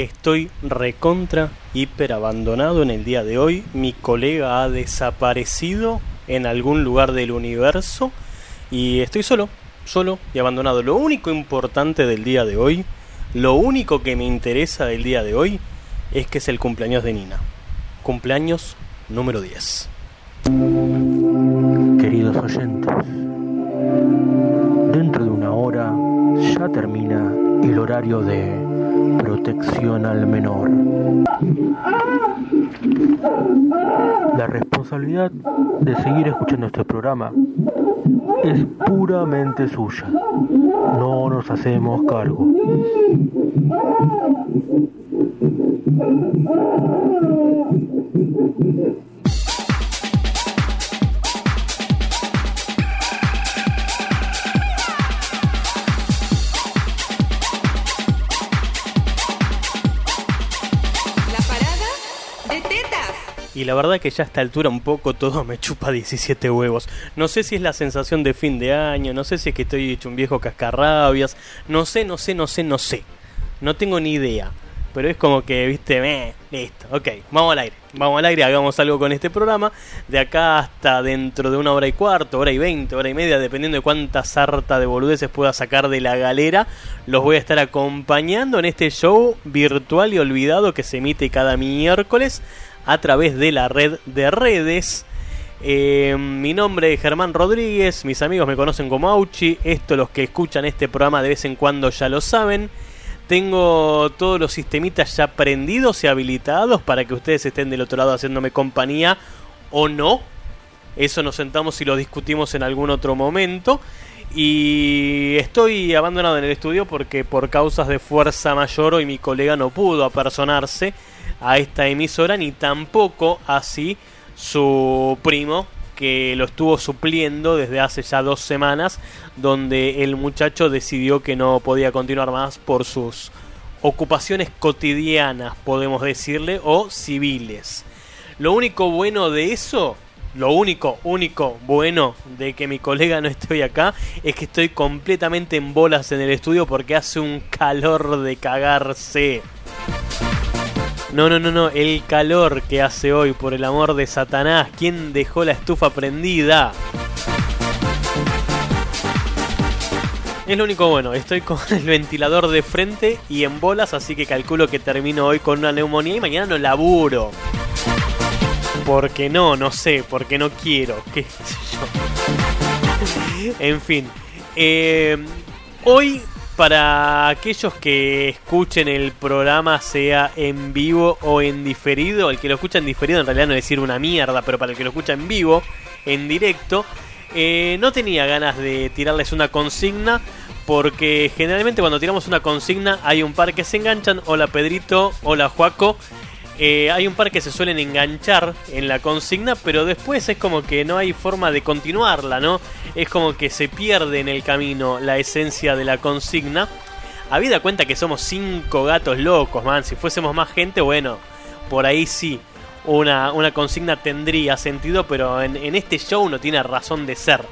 Estoy recontra, hiper abandonado en el día de hoy. Mi colega ha desaparecido en algún lugar del universo y estoy solo, solo y abandonado. Lo único importante del día de hoy, lo único que me interesa del día de hoy es que es el cumpleaños de Nina. Cumpleaños número 10. Queridos oyentes, dentro de una hora ya termina el horario de protección al menor. La responsabilidad de seguir escuchando este programa es puramente suya. No nos hacemos cargo. Y la verdad que ya a esta altura un poco todo me chupa 17 huevos. No sé si es la sensación de fin de año, no sé si es que estoy hecho un viejo cascarrabias, no sé, no sé, no sé, no sé. No tengo ni idea. Pero es como que, viste, meh, listo, ok, vamos al aire, vamos al aire, hagamos algo con este programa. De acá hasta dentro de una hora y cuarto, hora y veinte, hora y media, dependiendo de cuánta sarta de boludeces pueda sacar de la galera, los voy a estar acompañando en este show virtual y olvidado que se emite cada miércoles a través de la red de redes. Eh, mi nombre es Germán Rodríguez, mis amigos me conocen como Auchi, esto los que escuchan este programa de vez en cuando ya lo saben. Tengo todos los sistemitas ya prendidos y habilitados para que ustedes estén del otro lado haciéndome compañía o no. Eso nos sentamos y lo discutimos en algún otro momento. Y estoy abandonado en el estudio porque por causas de fuerza mayor hoy mi colega no pudo apersonarse a esta emisora ni tampoco así su primo que lo estuvo supliendo desde hace ya dos semanas donde el muchacho decidió que no podía continuar más por sus ocupaciones cotidianas podemos decirle o civiles. Lo único bueno de eso lo único, único bueno de que mi colega no esté hoy acá es que estoy completamente en bolas en el estudio porque hace un calor de cagarse. No, no, no, no, el calor que hace hoy, por el amor de Satanás, ¿quién dejó la estufa prendida? Es lo único bueno, estoy con el ventilador de frente y en bolas, así que calculo que termino hoy con una neumonía y mañana no laburo. Porque no, no sé, porque no quiero, qué sé yo. En fin, eh, hoy para aquellos que escuchen el programa sea en vivo o en diferido, el que lo escucha en diferido en realidad no es decir una mierda, pero para el que lo escucha en vivo, en directo, eh, no tenía ganas de tirarles una consigna porque generalmente cuando tiramos una consigna hay un par que se enganchan, hola Pedrito, hola Juaco, eh, hay un par que se suelen enganchar en la consigna, pero después es como que no hay forma de continuarla, ¿no? Es como que se pierde en el camino la esencia de la consigna. Habida cuenta que somos cinco gatos locos, man. Si fuésemos más gente, bueno, por ahí sí. Una, una consigna tendría sentido, pero en, en este show no tiene razón de ser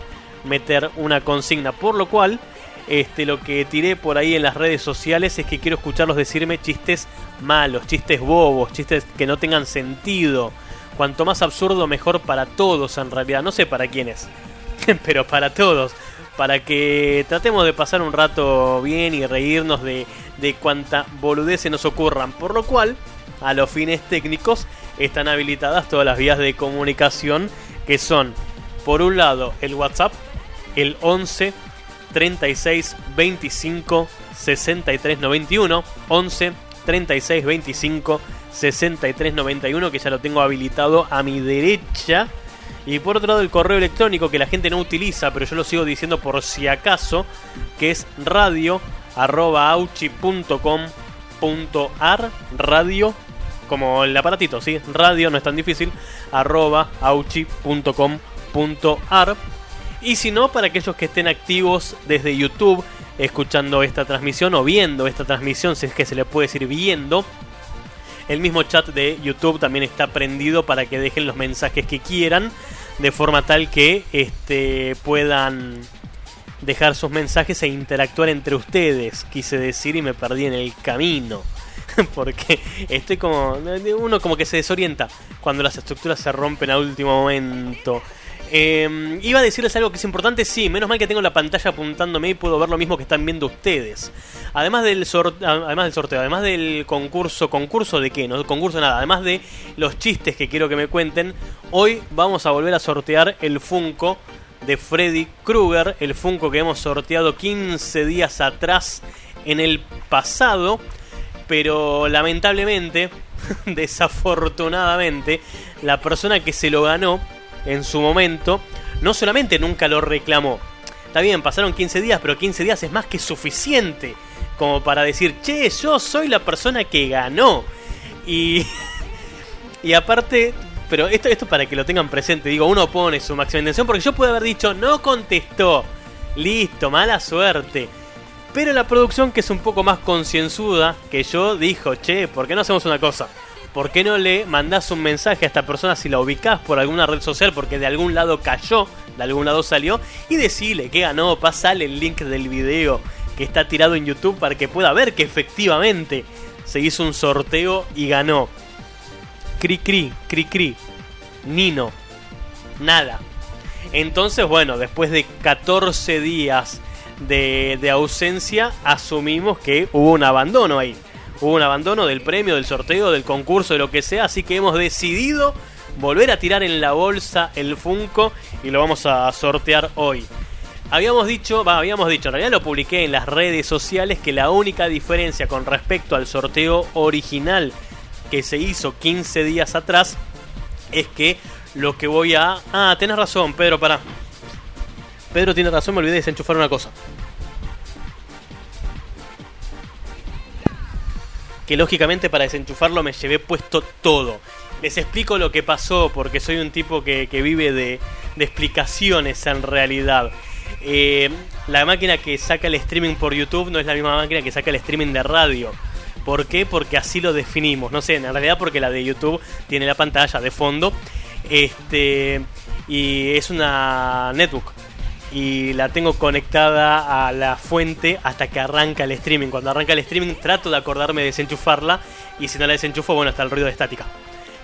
meter una consigna. Por lo cual, este, lo que tiré por ahí en las redes sociales es que quiero escucharlos decirme chistes malos, chistes bobos, chistes que no tengan sentido. Cuanto más absurdo, mejor para todos en realidad. No sé para quiénes, pero para todos. Para que tratemos de pasar un rato bien y reírnos de, de cuanta boludez se nos ocurran. Por lo cual, a los fines técnicos, están habilitadas todas las vías de comunicación que son, por un lado, el WhatsApp, el 11 36 25 63 91 11 36 25 63 91 que ya lo tengo habilitado a mi derecha y por otro lado el correo electrónico que la gente no utiliza pero yo lo sigo diciendo por si acaso que es radio arroba auchi.com.ar radio como el aparatito, ¿sí? Radio no es tan difícil, arroba auchi.com.ar y si no, para aquellos que estén activos desde YouTube escuchando esta transmisión o viendo esta transmisión, si es que se le puede decir viendo, el mismo chat de YouTube también está prendido para que dejen los mensajes que quieran, de forma tal que este, puedan dejar sus mensajes e interactuar entre ustedes, quise decir y me perdí en el camino. porque estoy como. Uno como que se desorienta cuando las estructuras se rompen a último momento. Eh, iba a decirles algo que es importante, sí, menos mal que tengo la pantalla apuntándome y puedo ver lo mismo que están viendo ustedes. Además del, además del sorteo, además del concurso, concurso de qué, no concurso nada, además de los chistes que quiero que me cuenten, hoy vamos a volver a sortear el Funko de Freddy Krueger, el Funko que hemos sorteado 15 días atrás en el pasado, pero lamentablemente, desafortunadamente, la persona que se lo ganó en su momento, no solamente nunca lo reclamó. Está bien, pasaron 15 días, pero 15 días es más que suficiente como para decir, che, yo soy la persona que ganó. Y, y aparte, pero esto, esto para que lo tengan presente, digo, uno pone su máxima intención, porque yo puedo haber dicho, no contestó, listo, mala suerte. Pero la producción, que es un poco más concienzuda que yo, dijo, che, ¿por qué no hacemos una cosa? ¿Por qué no le mandás un mensaje a esta persona si la ubicás por alguna red social porque de algún lado cayó, de algún lado salió? Y decile que ganó, pasale el link del video que está tirado en YouTube para que pueda ver que efectivamente se hizo un sorteo y ganó. Cri cri, cri cri. Nino. Nada. Entonces, bueno, después de 14 días de ausencia, asumimos que hubo un abandono ahí hubo un abandono del premio, del sorteo, del concurso, de lo que sea, así que hemos decidido volver a tirar en la bolsa el Funko y lo vamos a sortear hoy. Habíamos dicho, va, habíamos dicho, en realidad lo publiqué en las redes sociales que la única diferencia con respecto al sorteo original que se hizo 15 días atrás es que lo que voy a... Ah, tenés razón, Pedro, para. Pedro tiene razón, me olvidé de desenchufar una cosa. Que lógicamente para desenchufarlo me llevé puesto todo. Les explico lo que pasó porque soy un tipo que, vive de, explicaciones en realidad. Eh, la máquina que saca el streaming por YouTube no es la misma máquina que saca el streaming de radio. ¿Por qué? Porque así lo definimos. No sé, en realidad porque la de YouTube tiene la pantalla de fondo. Este. Y es una netbook y la tengo conectada a la fuente hasta que arranca el streaming. Cuando arranca el streaming trato de acordarme de desenchufarla y si no la desenchufo, bueno, está el ruido de estática.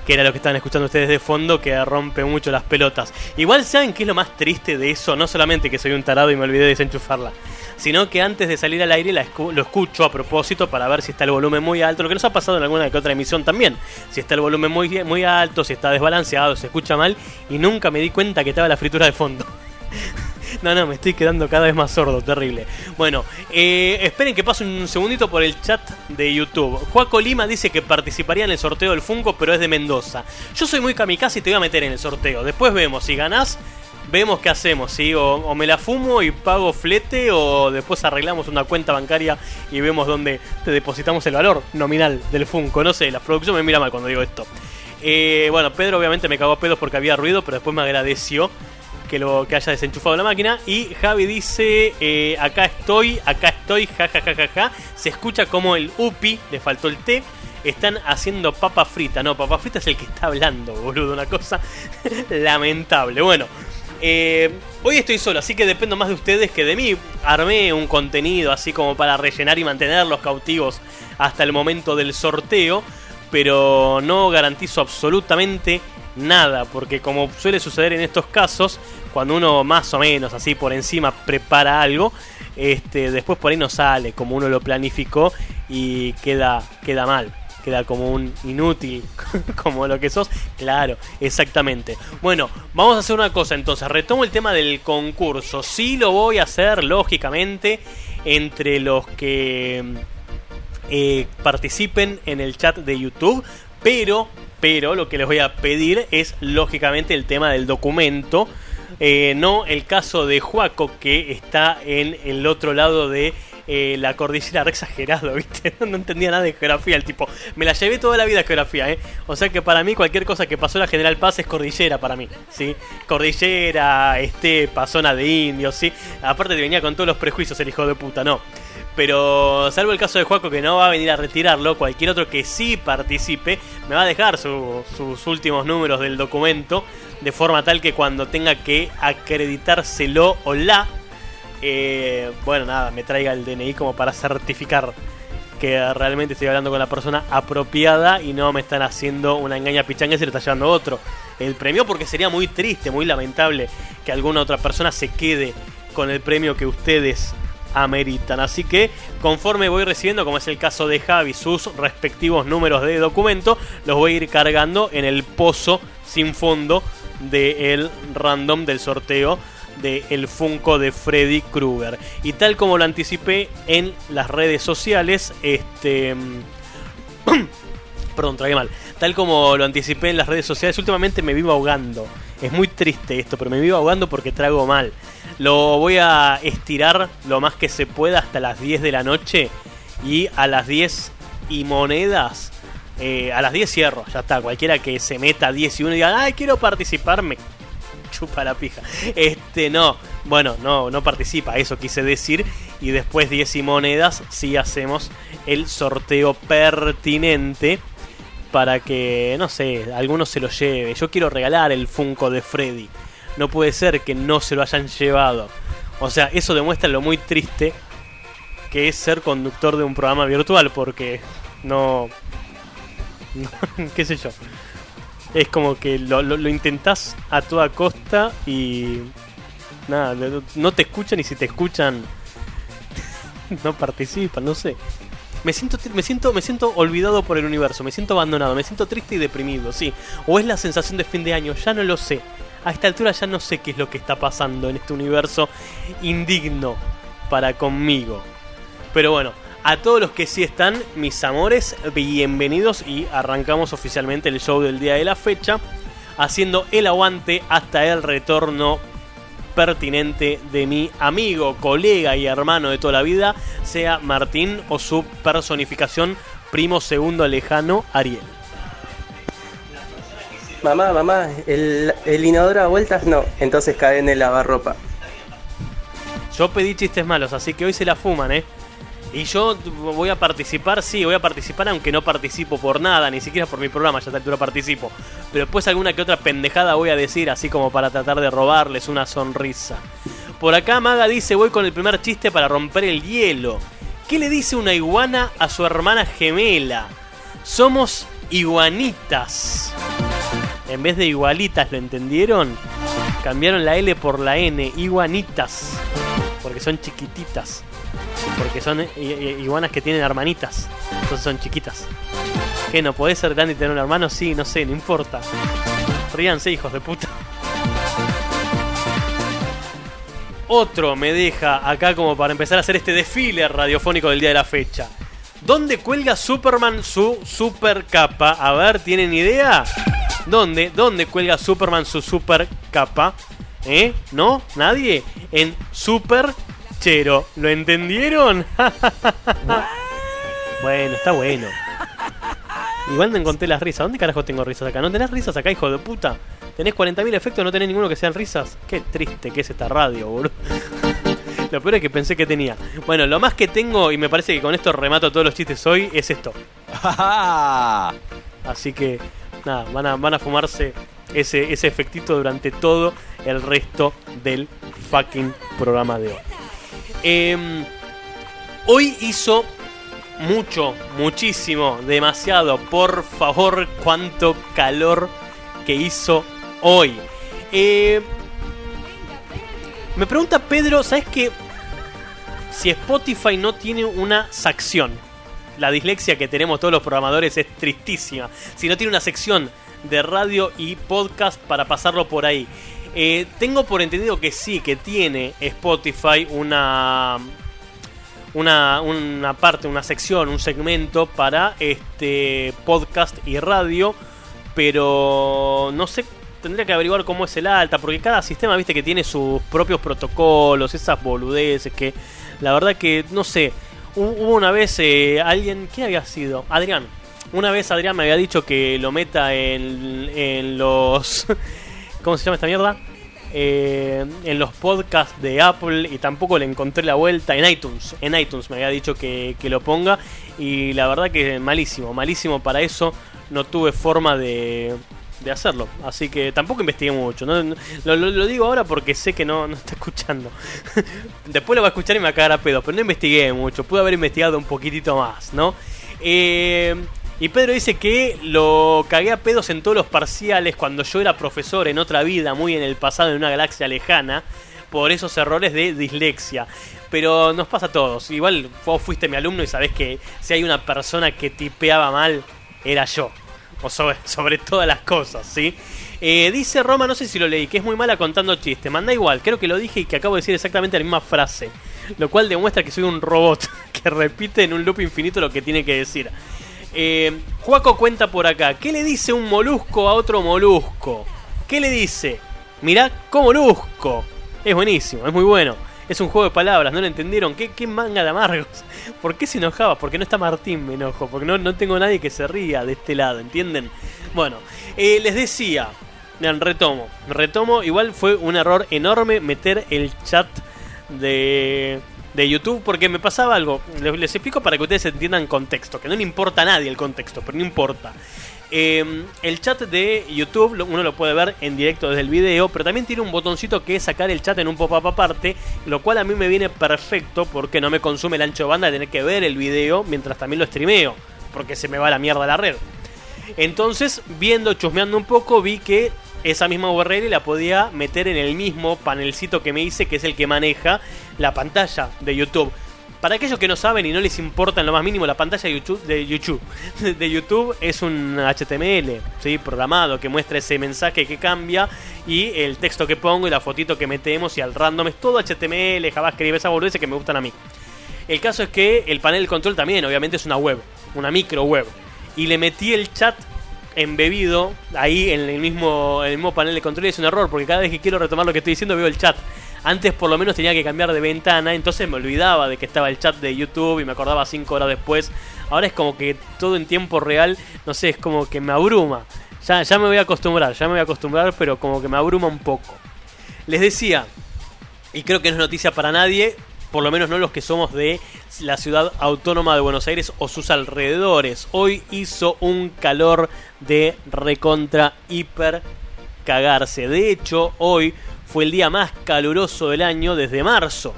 Que era lo que estaban escuchando ustedes de fondo, que rompe mucho las pelotas. Igual saben qué es lo más triste de eso, no solamente que soy un tarado y me olvidé de desenchufarla, sino que antes de salir al aire la lo escucho a propósito para ver si está el volumen muy alto, lo que nos ha pasado en alguna que otra emisión también. Si está el volumen muy, muy alto, si está desbalanceado, se escucha mal, y nunca me di cuenta que estaba la fritura de fondo. No, no, me estoy quedando cada vez más sordo, terrible. Bueno, eh, esperen que pase un segundito por el chat de YouTube. Juaco Lima dice que participaría en el sorteo del Funko, pero es de Mendoza. Yo soy muy kamikaze y te voy a meter en el sorteo. Después vemos, si ganás, vemos qué hacemos, ¿sí? O, me la fumo y pago flete, o después arreglamos una cuenta bancaria y vemos dónde te depositamos el valor nominal del Funko. No sé, la producción me mira mal cuando digo esto. Eh, bueno, Pedro obviamente me cagó a pedos porque había ruido, pero después me agradeció que lo que haya desenchufado la máquina. Y Javi dice, eh, acá estoy, acá estoy, jajajaja. Se escucha como el UPI, le faltó el T. Están haciendo papa frita. No, papa frita es el que está hablando, boludo. Una cosa lamentable. Bueno, eh, hoy estoy solo, así que dependo más de ustedes que de mí. Armé un contenido así como para rellenar y mantenerlos cautivos hasta el momento del sorteo. Pero no garantizo absolutamente nada, porque como suele suceder en estos casos, cuando uno más o menos así por encima prepara algo, este, después por ahí no sale como uno lo planificó y queda, queda mal. Queda como un inútil, como lo que sos. Claro, exactamente. Bueno, vamos a hacer una cosa entonces. Retomo el tema del concurso. Sí lo voy a hacer, lógicamente, entre los que eh, participen en el chat de YouTube. Pero pero lo que les voy a pedir es lógicamente el tema del documento. Eh, no el caso de Juaco que está en el otro lado de eh, la cordillera, re exagerado, ¿viste? No, entendía nada de geografía el tipo. Me la llevé toda la vida geografía, ¿eh? O sea que para mí cualquier cosa que pasó en la General Paz es cordillera para mí, ¿sí? Cordillera, estepa, zona de indios, ¿sí? Aparte te venía con todos los prejuicios el hijo de puta, no. Pero salvo el caso de Juaco que no va a venir a retirarlo, cualquier otro que sí participe me va a dejar sus últimos números del documento de forma tal que cuando tenga que acreditárselo o la, eh, bueno, nada, me traiga el DNI como para certificar que realmente estoy hablando con la persona apropiada y no me están haciendo una engaña pichanga y se lo está llevando otro. El premio porque sería muy triste, muy lamentable que alguna otra persona se quede con el premio que ustedes ameritan. Así que conforme voy recibiendo, como es el caso de Javi, sus respectivos números de documento, los voy a ir cargando en el pozo sin fondo del random del sorteo de el Funko de Freddy Krueger. Y tal como lo anticipé en las redes sociales, este... Perdón, tragué mal. Tal como lo anticipé en las redes sociales, últimamente me vivo ahogando. Es muy triste esto, pero me vivo ahogando porque trago mal. Lo voy a estirar lo más que se pueda hasta las 10 de la noche. Y a las 10 y monedas. eh, a las 10 cierro, ya está. Cualquiera que se meta a 10 y 1 y diga, ay, quiero participar, me chupa la pija. Este, no, bueno, no, no participa, eso quise decir. Y después 10 y monedas, sí hacemos el sorteo pertinente para que, no sé, alguno se lo lleve. Yo quiero regalar el Funko de Freddy. No puede ser que no se lo hayan llevado. O sea, eso demuestra lo muy triste que es ser conductor de un programa virtual, porque no... no qué sé yo. Es como que lo, lo, intentás a toda costa y... Nada, no- te escuchan y si te escuchan no participan, no sé. Me siento, me siento, me siento olvidado por el universo, me siento abandonado, me siento triste y deprimido, sí. O es la sensación de fin de año, ya no lo sé. A esta altura ya no sé qué es lo que está pasando en este universo indigno para conmigo. Pero bueno, a todos los que sí están, mis amores, bienvenidos y arrancamos oficialmente el show del día de la fecha, haciendo el aguante hasta el retorno pertinente de mi amigo, colega y hermano de toda la vida, sea Martín o su personificación primo segundo lejano, Ariel. Mamá, mamá, el, inodoro a vueltas no, entonces cae en el lavarropa. Yo pedí chistes malos, así que hoy se la fuman, ¿eh? Y yo voy a participar, sí, voy a participar aunque no participo por nada, ni siquiera por mi programa, ya a esta altura participo. Pero después alguna que otra pendejada voy a decir, así como para tratar de robarles una sonrisa. Por acá Maga dice, voy con el primer chiste para romper el hielo. ¿Qué le dice una iguana a su hermana gemela? Somos iguanitas. En vez de igualitas, ¿lo entendieron? Cambiaron la L por la N, iguanitas. Porque son chiquititas. Porque son i- i- iguanas que tienen hermanitas. Entonces son chiquitas. ¿Qué? ¿No podés ser grande y tener un hermano? Sí, no sé, no importa. Ríanse, hijos de puta. Otro me deja acá como para empezar a hacer este desfile radiofónico del día de la fecha. ¿Dónde cuelga Superman su super capa? A ver, ¿tienen idea? ¿Dónde? ¿Dónde cuelga Superman su super capa? ¿Eh? ¿No? ¿Nadie? En Super Chero. ¿Lo entendieron? bueno, está bueno. Igual no encontré las risas. ¿Dónde carajo tengo risas acá? ¿No tenés risas acá, hijo de puta? ¿Tenés 40.000 efectos? ¿No tenés ninguno que sean risas? Qué triste que es esta radio, boludo. Lo peor es que pensé que tenía. Bueno, lo más que tengo, y me parece que con esto remato todos los chistes hoy, es esto. Así que, nada, van a, van a fumarse ese, ese efectito durante todo el resto del fucking programa de hoy. Em, hoy hizo mucho, muchísimo, demasiado. Por favor, cuánto calor que hizo hoy. Eh, me pregunta Pedro, ¿sabes qué? Si Spotify no tiene una sección, la dislexia que tenemos todos los programadores es tristísima. Si no tiene una sección de radio y podcast para pasarlo por ahí. Eh, tengo por entendido que sí, que tiene Spotify una una, una parte, una sección, un segmento para este podcast y radio, pero no sé, tendría que averiguar cómo es el alta, porque cada sistema, viste, que tiene sus propios protocolos, esas boludeces que la verdad que no sé. Hu- Hubo una vez eh, alguien, ¿quién había sido? Adrián. Una vez Adrián me había dicho que lo meta en, en los... ¿Cómo se llama esta mierda? Eh, en los podcasts de Apple y tampoco le encontré la vuelta en iTunes. En iTunes me había dicho que, que lo ponga y la verdad que malísimo, malísimo para eso. No tuve forma de, de hacerlo. Así que tampoco investigué mucho. ¿no? Lo digo ahora porque sé que no, no está escuchando. Después lo va a escuchar y me va a cagar a pedo. Pero no investigué mucho. Pude haber investigado un poquitito más, ¿no? Eh, y Pedro dice que lo cagué a pedos en todos los parciales cuando yo era profesor en otra vida, muy en el pasado, en una galaxia lejana, por esos errores de dislexia. Pero nos pasa a todos. Igual vos fuiste mi alumno y sabés que si hay una persona que tipeaba mal, era yo. O sobre, sobre todas las cosas, ¿sí? Eh, dice Roma, no sé si lo leí, que es muy mala contando chistes. Manda igual, creo que lo dije y que acabo de decir exactamente la misma frase. Lo cual demuestra que soy un robot que repite en un loop infinito lo que tiene que decir. Eh, Juaco cuenta por acá. ¿Qué le dice un molusco a otro molusco? ¿Qué le dice? Mirá, como molusco. Es buenísimo, es muy bueno. Es un juego de palabras, ¿no lo entendieron? ¿Qué, manga de amargos? ¿Por qué se enojaba? Porque no está Martín, me enojo. Porque no, no tengo nadie que se ría de este lado, ¿entienden? Bueno, eh, les decía, retomo, retomo. Igual fue un error enorme meter el chat de, de YouTube porque me pasaba algo. Les, les explico para que ustedes entiendan contexto, que no le importa a nadie el contexto, pero no importa. Eh, el chat de YouTube uno lo puede ver en directo desde el video, pero también tiene un botoncito que es sacar el chat en un pop-up aparte, lo cual a mí me viene perfecto porque no me consume el ancho de banda de tener que ver el video mientras también lo streameo, porque se me va la mierda la red. Entonces, viendo, chusmeando un poco, vi que esa misma URL la podía meter en el mismo panelcito que me hice, que es el que maneja la pantalla de YouTube. Para aquellos que no saben y no les importa en lo más mínimo, la pantalla de YouTube, de YouTube, de YouTube es un HTML ¿sí? programado que muestra ese mensaje que cambia y el texto que pongo y la fotito que metemos y al random es todo HTML, JavaScript, esa boludeces que me gustan a mí. El caso es que el panel de control también, obviamente, es una web, una micro web. Y le metí el chat embebido ahí en el mismo, en el mismo panel de control y es un error, porque cada vez que quiero retomar lo que estoy diciendo veo el chat. Antes por lo menos tenía que cambiar de ventana, entonces me olvidaba de que estaba el chat de YouTube y me acordaba 5 horas después. Ahora es como que todo en tiempo real, no sé, es como que me abruma. Ya, ya me voy a acostumbrar, ya me voy a acostumbrar, pero como que me abruma un poco. Les decía, y creo que no es noticia para nadie, por lo menos no los que somos de la ciudad autónoma de Buenos Aires o sus alrededores. Hoy hizo un calor de recontra hiper cagarse. De hecho, hoy fue el día más caluroso del año desde marzo.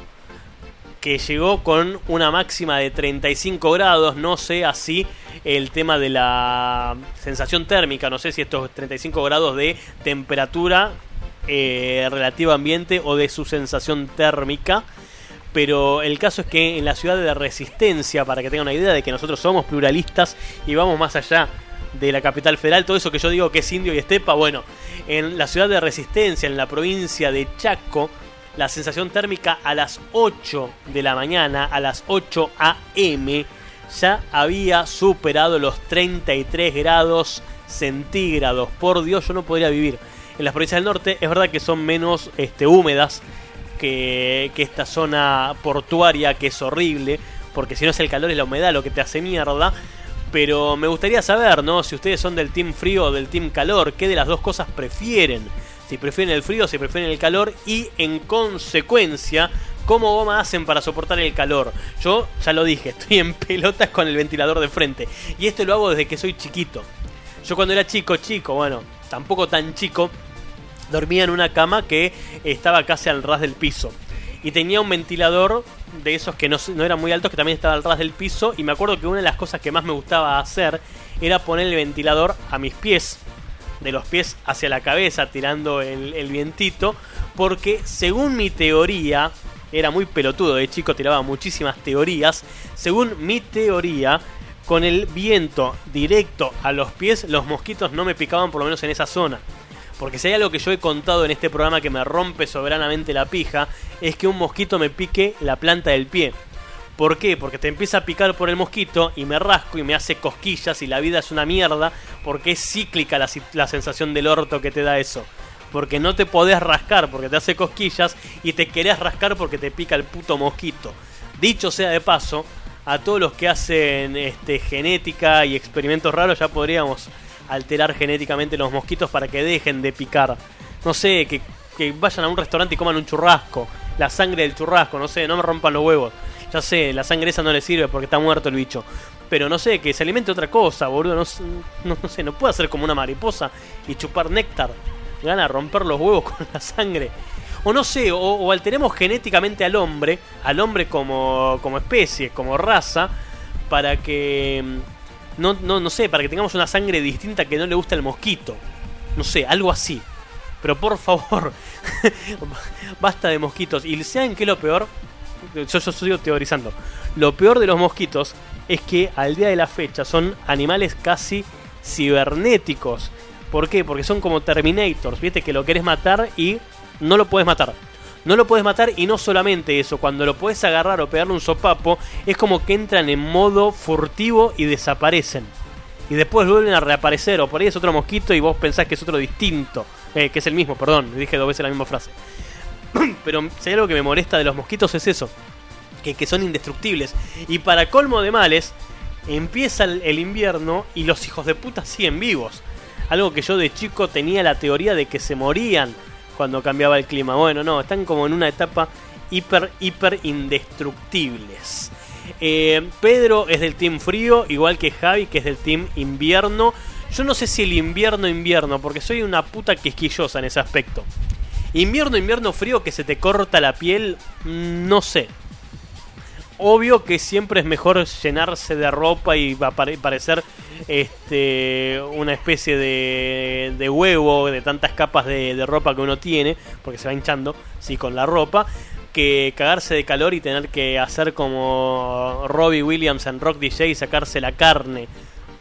Que llegó con una máxima de 35 grados. No sé así el tema de la sensación térmica. No sé si estos 35 grados de temperatura eh, relativa ambiente o de su sensación térmica. Pero el caso es que en la ciudad de Resistencia, para que tengan una idea de que nosotros somos pluralistas y vamos más allá de la capital federal, todo eso que yo digo que es indio y estepa, bueno, en la ciudad de Resistencia, en la provincia de Chaco, la sensación térmica a las 8 de la mañana, a las 8 a.m., ya había superado los 33 grados centígrados. Por Dios, yo no podría vivir. En las provincias del norte es verdad que son menos este, húmedas que, que esta zona portuaria, que es horrible, porque si no es el calor y la humedad lo que te hace mierda. Pero me gustaría saber, ¿no? Si ustedes son del team frío o del team calor, ¿qué de las dos cosas prefieren? Si prefieren el frío, si prefieren el calor y en consecuencia, ¿cómo goma hacen para soportar el calor? Yo ya lo dije, estoy en pelotas con el ventilador de frente. Y esto lo hago desde que soy chiquito. Yo cuando era chico, chico, bueno, tampoco tan chico, dormía en una cama que estaba casi al ras del piso. Y tenía un ventilador de esos que no, no eran muy altos, que también estaba al ras del piso. Y me acuerdo que una de las cosas que más me gustaba hacer era poner el ventilador a mis pies. De los pies hacia la cabeza, tirando el, el vientito. Porque según mi teoría, era muy pelotudo de chico, tiraba muchísimas teorías. Según mi teoría, con el viento directo a los pies, los mosquitos no me picaban por lo menos en esa zona. Porque si hay algo que yo he contado en este programa que me rompe soberanamente la pija, es que un mosquito me pique la planta del pie. ¿Por qué? Porque te empieza a picar por el mosquito y me rasco y me hace cosquillas y la vida es una mierda porque es cíclica la, sensación del orto que te da eso. Porque no te podés rascar porque te hace cosquillas y te querés rascar porque te pica el puto mosquito. Dicho sea de paso, a todos los que hacen este, genética y experimentos raros ya podríamos alterar genéticamente los mosquitos para que dejen de picar. No sé, que, vayan a un restaurante y coman un churrasco. La sangre del churrasco, no sé, no me rompan los huevos. Ya sé, la sangre esa no le sirve porque está muerto el bicho. pero no sé, que se alimente otra cosa, boludo. No, no, sé, no puede hacer como una mariposa y chupar néctar. Le van a romper los huevos con la sangre. O no sé, o, alteremos genéticamente al hombre, al hombre como especie, como raza, para que. No, no, no sé, para que tengamos una sangre distinta que no le gusta el mosquito. No sé, algo así. Pero por favor, basta de mosquitos. Y ¿saben qué es lo peor? Yo, yo sigo teorizando. Lo peor de los mosquitos es que al día de la fecha son animales casi cibernéticos. ¿Por qué? Porque son como Terminators, ¿viste? Que lo querés matar y no lo puedes matar. No lo puedes matar y no solamente eso, cuando lo puedes agarrar o pegarle un sopapo, es como que entran en modo furtivo y desaparecen. Y después vuelven a reaparecer, o por ahí es otro mosquito y vos pensás que es otro distinto. Eh, que es el mismo, perdón, dije dos veces la misma frase. Pero si hay algo que me molesta de los mosquitos es eso, que, son indestructibles. Y para colmo de males, empieza el, el invierno y los hijos de puta siguen vivos. Algo que yo de chico tenía la teoría de que se morían cuando cambiaba el clima. Bueno, no, están como en una etapa hiper, hiper indestructibles. Eh, Pedro es del team frío, igual que Javi, que es del team invierno. Yo no sé si el invierno, invierno, porque soy una puta quisquillosa en ese aspecto. Invierno, invierno frío que se te corta la piel, no sé. Obvio que siempre es mejor llenarse de ropa y parecer este, una especie de, de huevo de tantas capas de, ropa que uno tiene, porque se va hinchando, sí, con la ropa, que cagarse de calor y tener que hacer como Robbie Williams en Rock DJ y sacarse la carne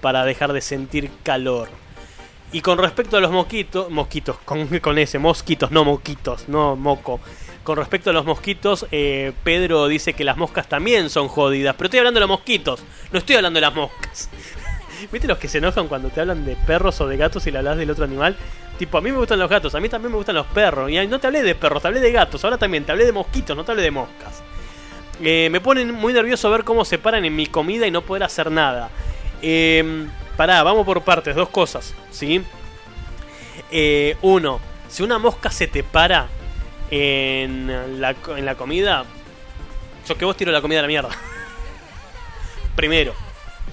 para dejar de sentir calor. Y con respecto a los mosquitos, mosquitos, con, con ese, mosquitos, no moquitos, no moco. Con respecto a los mosquitos, eh, Pedro dice que las moscas también son jodidas. Pero estoy hablando de los mosquitos, no estoy hablando de las moscas. ¿Viste los que se enojan cuando te hablan de perros o de gatos y le hablas del otro animal? Tipo, a mí me gustan los gatos, a mí también me gustan los perros. Y no te hablé de perros, te hablé de gatos. Ahora también te hablé de mosquitos, no te hablé de moscas. Eh, me ponen muy nervioso ver cómo se paran en mi comida y no poder hacer nada. Eh, pará, vamos por partes, dos cosas, ¿sí? Eh, uno, si una mosca se te para en la, en la comida, yo que vos tiro la comida a la mierda. Primero.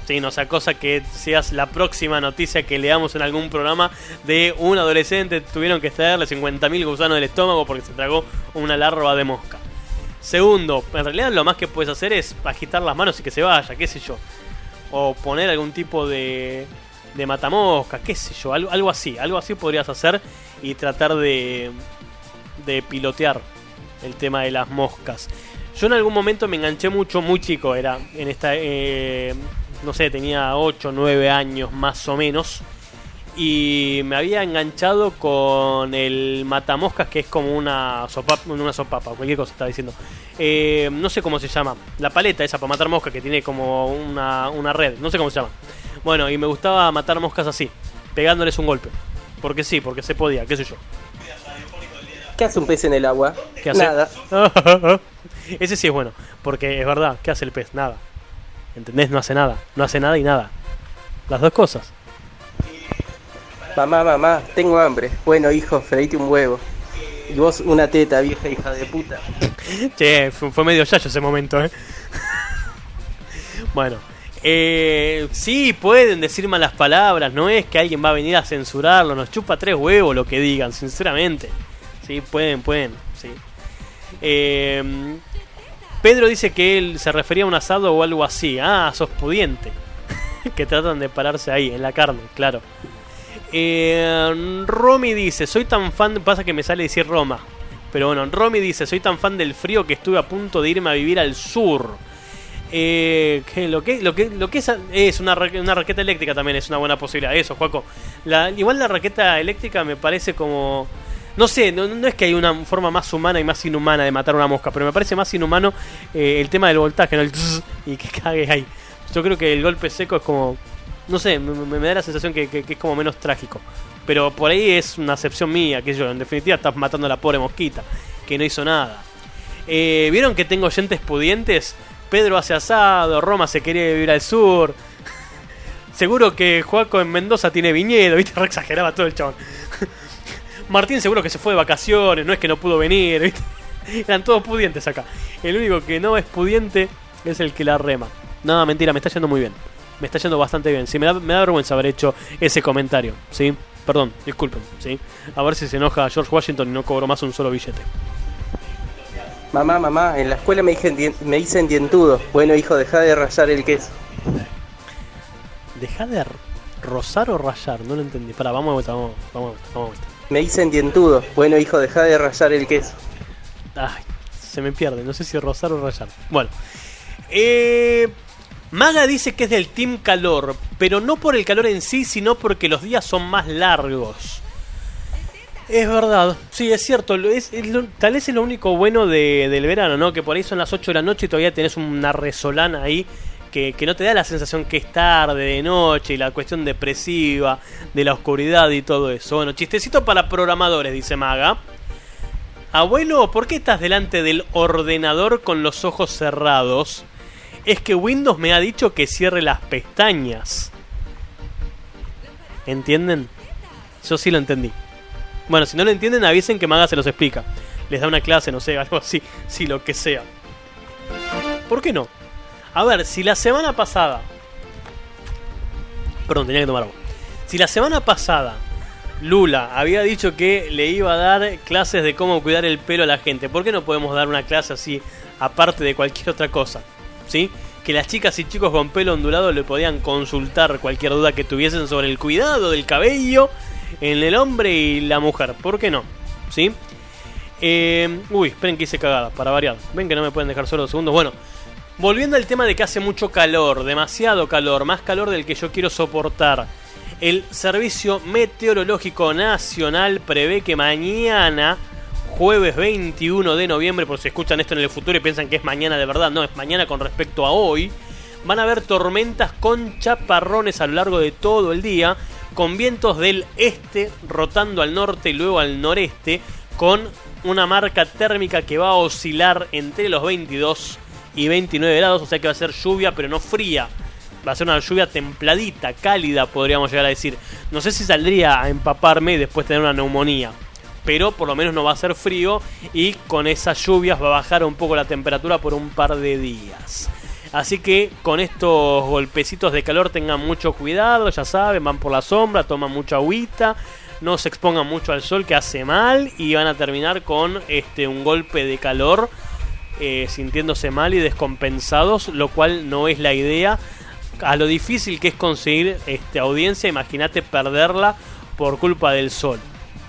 Sí, no sea cosa que seas la próxima noticia que leamos en algún programa de un adolescente tuvieron que extraerle 50.000 gusanos del estómago porque se tragó una larva de mosca. Segundo, en realidad lo más que puedes hacer es agitar las manos y que se vaya, qué sé yo. O poner algún tipo de, de matamosca, qué sé yo, algo, algo así. Algo así podrías hacer y tratar de, de pilotear el tema de las moscas. Yo en algún momento me enganché mucho, muy chico era, en esta, eh, no sé, tenía 8, 9 años más o menos. Y me había enganchado con el matamoscas, que es como una sopapa, una sopapa, cualquier cosa estaba diciendo. Eh, no sé cómo se llama. La paleta esa para matar moscas que tiene como una, una red. No sé cómo se llama. Bueno, y me gustaba matar moscas así, pegándoles un golpe. Porque sí, porque se podía, qué sé yo. ¿Qué hace un pez en el agua? ¿Qué hace? Nada. Ese sí es bueno, porque es verdad, ¿qué hace el pez? Nada. ¿Entendés? No hace nada. No hace nada y nada. Las dos cosas. Mamá, mamá, tengo hambre. Bueno, hijo, freíte un huevo. Y vos una teta, vieja hija de puta. Che, fue, fue medio yayo ese momento, ¿eh? bueno. Eh, sí, pueden decir malas palabras, no es que alguien va a venir a censurarlo, nos chupa tres huevos lo que digan, sinceramente. Sí, pueden, pueden, sí. Eh, Pedro dice que él se refería a un asado o algo así. Ah, sos pudiente. que tratan de pararse ahí, en la carne, claro. Eh, Romy dice, soy tan fan, pasa que me sale decir Roma. Pero bueno, Romy dice, soy tan fan del frío que estuve a punto de irme a vivir al sur. Eh, que lo que lo que lo que es, es una, una raqueta eléctrica también es una buena posibilidad. Eso, Juaco. La, igual la raqueta eléctrica me parece como... No sé, no, es que hay una forma más humana y más inhumana de matar una mosca, pero me parece más inhumano eh, el tema del voltaje, ¿no? El tss y que cague ahí. Yo creo que el golpe seco es como... No sé, me, da la sensación que, es como menos trágico. Pero por ahí es una acepción mía, que yo, en definitiva estás matando a la pobre mosquita, que no hizo nada. Eh, ¿Vieron que tengo oyentes pudientes? Pedro hace asado, Roma se quería vivir al sur. Seguro que Juaco en Mendoza tiene viñedo, ¿viste? Re exageraba todo el chabón. Martín seguro que se fue de vacaciones, no es que no pudo venir, ¿viste? Eran todos pudientes acá. El único que no es pudiente es el que la rema. No, mentira, me está yendo muy bien. me está yendo bastante bien. Sí, me da, me da vergüenza haber hecho ese comentario, ¿sí? Perdón, disculpen, ¿sí? A ver si se enoja George Washington y no cobro más un solo billete. Mamá, mamá, en la escuela me dicen, me dicen dientudo. Bueno, hijo, deja de rayar el queso. Deja de rozar o rayar, no lo entendí. Pará, vamos a vuelta, vamos, vamos, vamos a vuelta. Me dicen dientudo. Bueno, hijo, deja de rayar el queso. Ay, se me pierde, no sé si rozar o rayar. Bueno, eh, Maga dice que es del Team Calor, pero no por el calor en sí, sino porque los días son más largos. Es verdad, sí, es cierto. tal vez es lo único bueno de- del verano, ¿no? Que por ahí son las 8 de la noche y todavía tenés una resolana ahí que, no te da la sensación que es tarde, de noche, y la cuestión depresiva, de la oscuridad y todo eso. Bueno, chistecito para programadores, dice Maga. Abuelo, ¿por qué estás delante del ordenador con los ojos cerrados? Es que Windows me ha dicho que cierre las pestañas. ¿Entienden? Yo sí lo entendí. Bueno, si no lo entienden, avisen que Maga se los explica. Les da una clase, no sé, algo así. Sí, lo que sea. ¿Por qué no? A ver, si la semana pasada... Perdón, tenía que tomar agua. Si la semana pasada Lula había dicho que le iba a dar clases de cómo cuidar el pelo a la gente. ¿Por qué no podemos dar una clase así, aparte de cualquier otra cosa? ¿Sí? Que las chicas y chicos con pelo ondulado le podían consultar cualquier duda que tuviesen sobre el cuidado del cabello en el hombre y la mujer. ¿Por qué no? ¿Sí? Eh, uy, esperen que hice cagada, para variar. Ven que no me pueden dejar solo dos segundos. Bueno, volviendo al tema de que hace mucho calor, demasiado calor, más calor del que yo quiero soportar. El Servicio Meteorológico Nacional prevé que mañana, jueves 21 de noviembre, por si escuchan esto en el futuro y piensan que es mañana de verdad, no, es mañana con respecto a hoy, van a haber tormentas con chaparrones a lo largo de todo el día, con vientos del este rotando al norte y luego al noreste, con una marca térmica que va a oscilar entre los 22 y 29 grados, o sea que va a ser lluvia pero no fría. Va a ser una lluvia templadita, cálida, podríamos llegar a decir. No sé si saldría a empaparme y después tener una neumonía. Pero por lo menos no va a ser frío y con esas lluvias va a bajar un poco la temperatura por un par de días. Así que con estos golpecitos de calor tengan mucho cuidado, ya saben, van por la sombra, toman mucha agüita, no se expongan mucho al sol que hace mal y van a terminar con este un golpe de calor eh, sintiéndose mal y descompensados, lo cual no es la idea. A lo difícil que es conseguir este, audiencia, imagínate perderla por culpa del sol.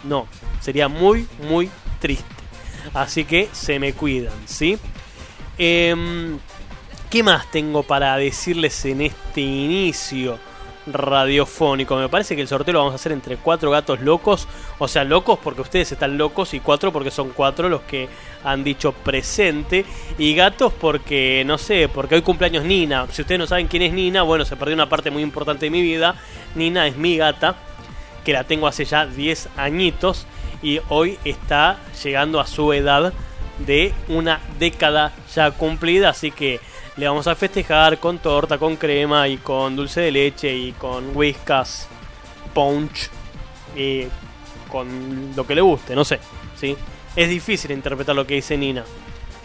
No, sería muy, muy triste. Así que se me cuidan, ¿sí? Em, ¿Qué más tengo para decirles en este inicio radiofónico? Me parece que el sorteo lo vamos a hacer entre cuatro gatos locos. O sea, locos porque ustedes están locos y cuatro porque son cuatro los que han dicho presente. Y gatos porque, no sé, porque hoy cumpleaños Nina. Si ustedes no saben quién es Nina, bueno, se perdió una parte muy importante de mi vida. Nina es mi gata, que la tengo hace ya 10 añitos. Y hoy está llegando a su edad de una década ya cumplida. Así que le vamos a festejar con torta, con crema y con dulce de leche y con whiskas, punch y con lo que le guste, no sé, ¿sí? Es difícil interpretar lo que dice Nina.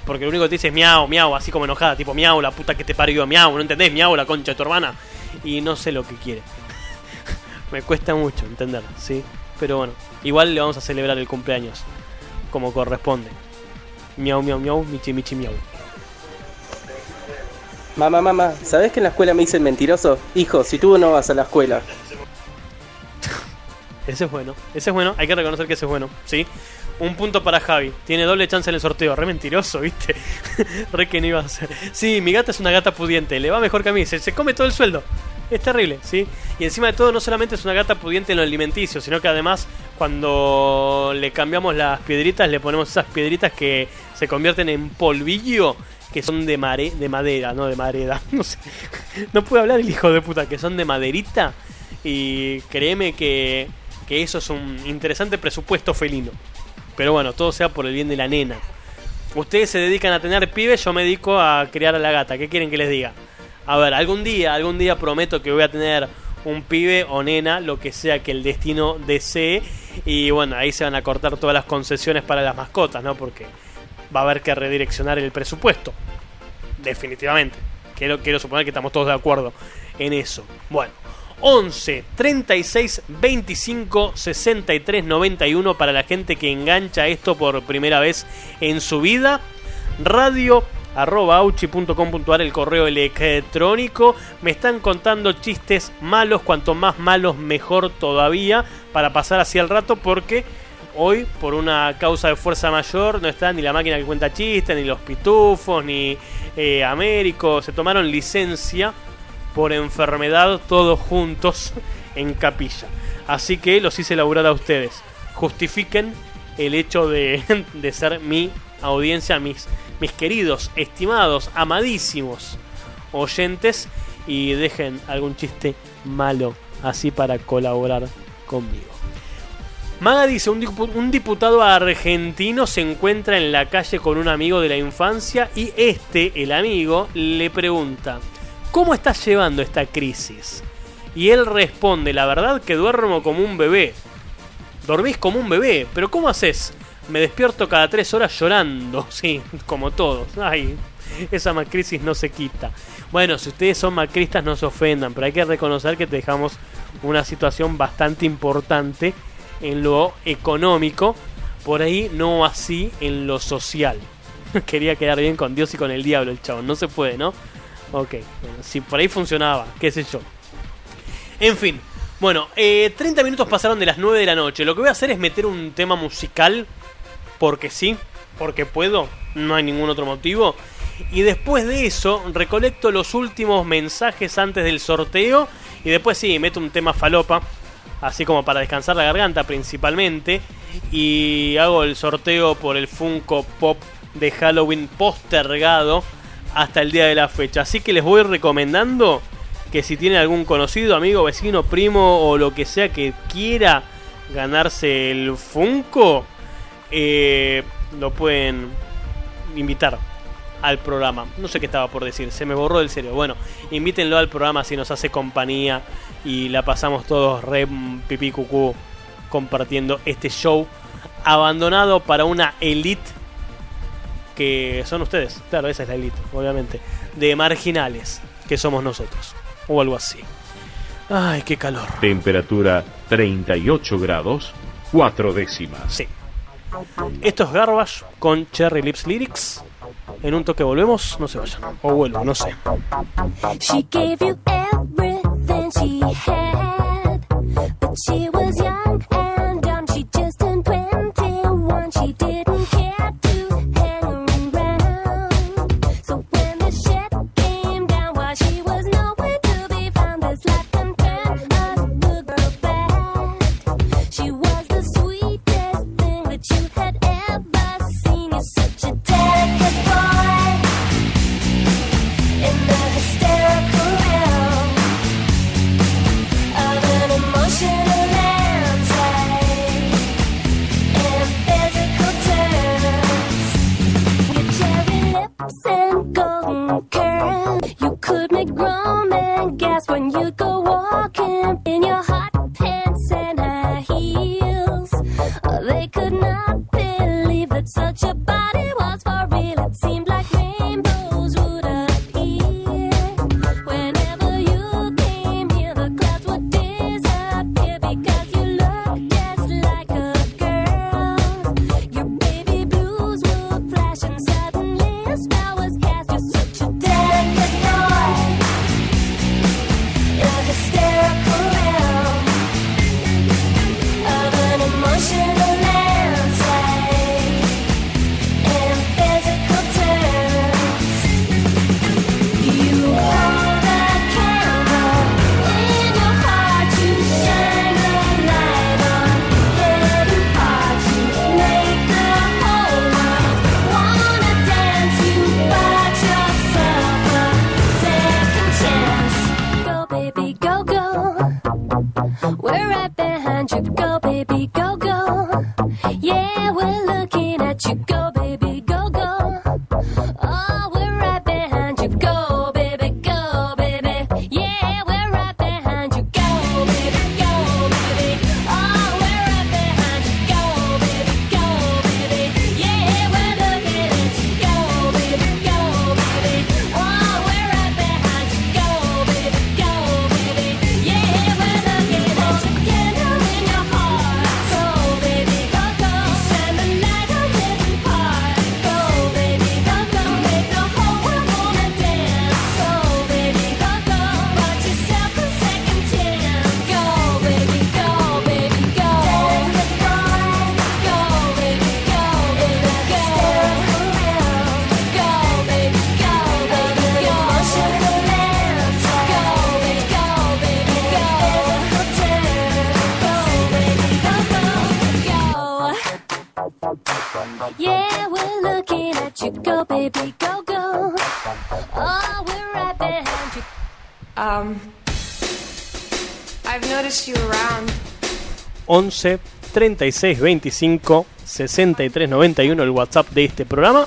Porque lo único que te dice es miau, miau, así como enojada, tipo miau, la puta que te parió, miau, ¿no entendés? Miau, la concha de tu hermana. Y no sé lo que quiere. Me cuesta mucho entender, ¿sí? Pero bueno, igual le vamos a celebrar el cumpleaños como corresponde. Miau, miau, miau, michi, michi, miau. Mamá, mamá, ¿sabés que en la escuela me dicen mentiroso? Hijo, si tú no vas a la escuela. Ese es bueno, ese es bueno, hay que reconocer que ese es bueno, ¿sí? Un punto para Javi, tiene doble chance en el sorteo, re mentiroso, ¿viste? re que no iba a ser. Sí, mi gata es una gata pudiente, le va mejor que a mí, se, se come todo el sueldo. Es terrible, ¿sí? Y encima de todo, no solamente es una gata pudiente en lo alimenticio, sino que además, cuando le cambiamos las piedritas, le ponemos esas piedritas que se convierten en polvillo, que son de, de madera, no de madera. No sé. No hablar el hijo de puta, que son de maderita. Y créeme que, que eso es un interesante presupuesto felino. Pero bueno, todo sea por el bien de la nena. Ustedes se dedican a tener pibes, yo me dedico a criar a la gata. ¿Qué quieren que les diga? A ver, algún día, algún día prometo que voy a tener un pibe o nena, lo que sea que el destino desee. Y bueno, ahí se van a cortar todas las concesiones para las mascotas, ¿no? Porque va a haber que redireccionar el presupuesto. Definitivamente. Quiero, quiero suponer que estamos todos de acuerdo en eso. Bueno, 11 36 25 63 91 para la gente que engancha esto por primera vez en su vida. Radio arroba auchi.com.ar el correo electrónico. Me están contando chistes malos, cuanto más malos mejor todavía, para pasar así el rato porque hoy, por una causa de fuerza mayor, no está ni la máquina que cuenta chistes, ni los pitufos, ni eh, Américo. Se tomaron licencia por enfermedad todos juntos en capilla. Así que los hice laburar a ustedes. Justifiquen el hecho de, de ser mi audiencia, mis, mis queridos, estimados, amadísimos oyentes y dejen algún chiste malo así para colaborar conmigo. Maga dice, un, dipu- un diputado argentino se encuentra en la calle con un amigo de la infancia y este, el amigo, le pregunta, ¿cómo estás llevando esta crisis? Y él responde, la verdad que duermo como un bebé. Dormís como un bebé, pero ¿cómo haces? Me despierto cada tres horas llorando, sí, como todos. Ay, esa macrisis no se quita. Bueno, si ustedes son macristas no se ofendan, pero hay que reconocer que dejamos una situación bastante importante en lo económico, por ahí no así en lo social. Quería quedar bien con Dios y con el diablo el chabón, no se puede, ¿no? Ok, bueno, si por ahí funcionaba, qué sé yo. En fin, bueno, eh, 30 minutos pasaron de las 9 de la noche. Lo que voy a hacer es meter un tema musical, porque sí, porque puedo, no hay ningún otro motivo. Y después de eso, recolecto los últimos mensajes antes del sorteo. Y después sí, meto un tema falopa, así como para descansar la garganta principalmente. Y hago el sorteo por el Funko Pop de Halloween postergado hasta el día de la fecha. Así que les voy recomendando que si tienen algún conocido, amigo, vecino, primo o lo que sea que quiera ganarse el Funko, eh, lo pueden invitar al programa. No sé qué estaba por decir, se me borró del cerebro. Bueno, invítenlo al programa si nos hace compañía y la pasamos todos re pipí cucú compartiendo este show abandonado para una elite que son ustedes. Claro, esa es la elite, obviamente. De marginales, que somos nosotros. O algo así. Ay, qué calor. Temperatura 38 grados, 4 décimas. Sí. Esto es Garbage con Cherry Lips Lyrics. En un toque volvemos, no se vayan. O vuelvo, no sé. She gave you everything she had, but she was young and dumb. She just turned 21. She didn't 11 36 25 63 91 el WhatsApp de este programa.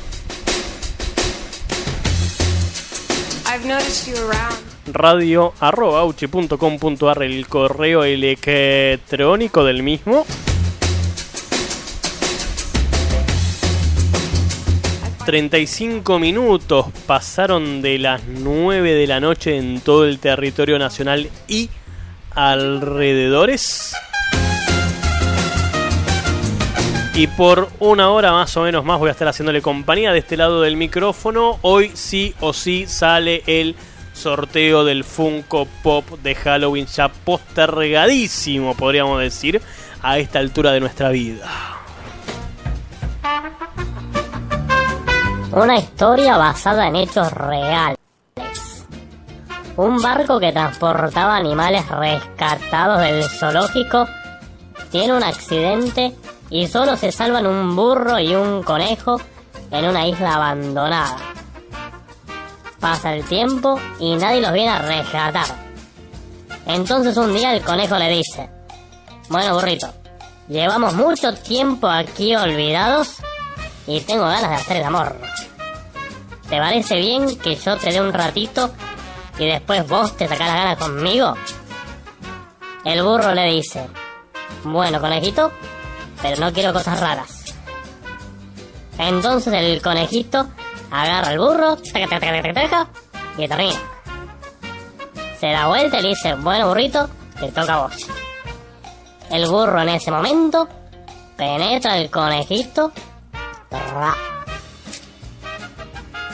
Radio arroba auchi.com.ar el correo electrónico del mismo. 35 minutos pasaron de las 9 de la noche en todo el territorio nacional y alrededores. Y por una hora más o menos más voy a estar haciéndole compañía de este lado del micrófono. Hoy sí o sí sale el sorteo del Funko Pop de Halloween ya postergadísimo, podríamos decir, a esta altura de nuestra vida. Una historia basada en hechos reales. Un barco que transportaba animales rescatados del zoológico tiene un accidente y solo se salvan un burro y un conejo en una isla abandonada. Pasa el tiempo y nadie los viene a rescatar. Entonces un día el conejo le dice, bueno burrito, llevamos mucho tiempo aquí olvidados y tengo ganas de hacer el amor. ¿Te parece bien que yo te dé un ratito y después vos te sacás la gana conmigo? El burro le dice, bueno conejito, pero no quiero cosas raras. Entonces el conejito agarra al burro taca, taca, y termina. Se da vuelta y le dice, bueno burrito, te toca a vos. El burro en ese momento penetra el conejito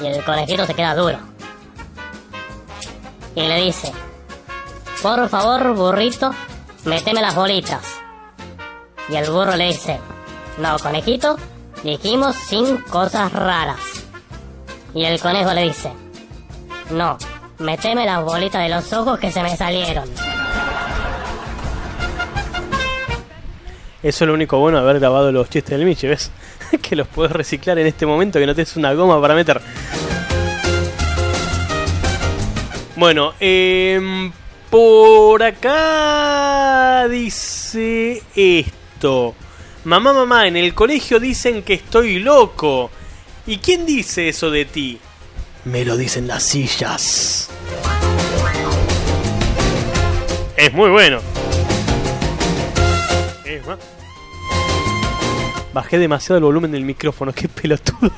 y el conejito se queda duro. Y le dice, por favor, burrito, meteme las bolitas. Y el burro le dice, no, conejito, dijimos sin cosas raras. Y el conejo le dice, no, meteme las bolitas de los ojos que se me salieron. Eso es lo único bueno de haber grabado los chistes del Michi, ¿ves? que los puedes reciclar en este momento que no tienes una goma para meter. Bueno, em, por acá dice esto. Mamá, mamá, en el colegio dicen que estoy loco. ¿Y quién dice eso de ti? Me lo dicen las sillas. Es muy bueno. Es más. Bajé demasiado el volumen del micrófono, qué pelotudo.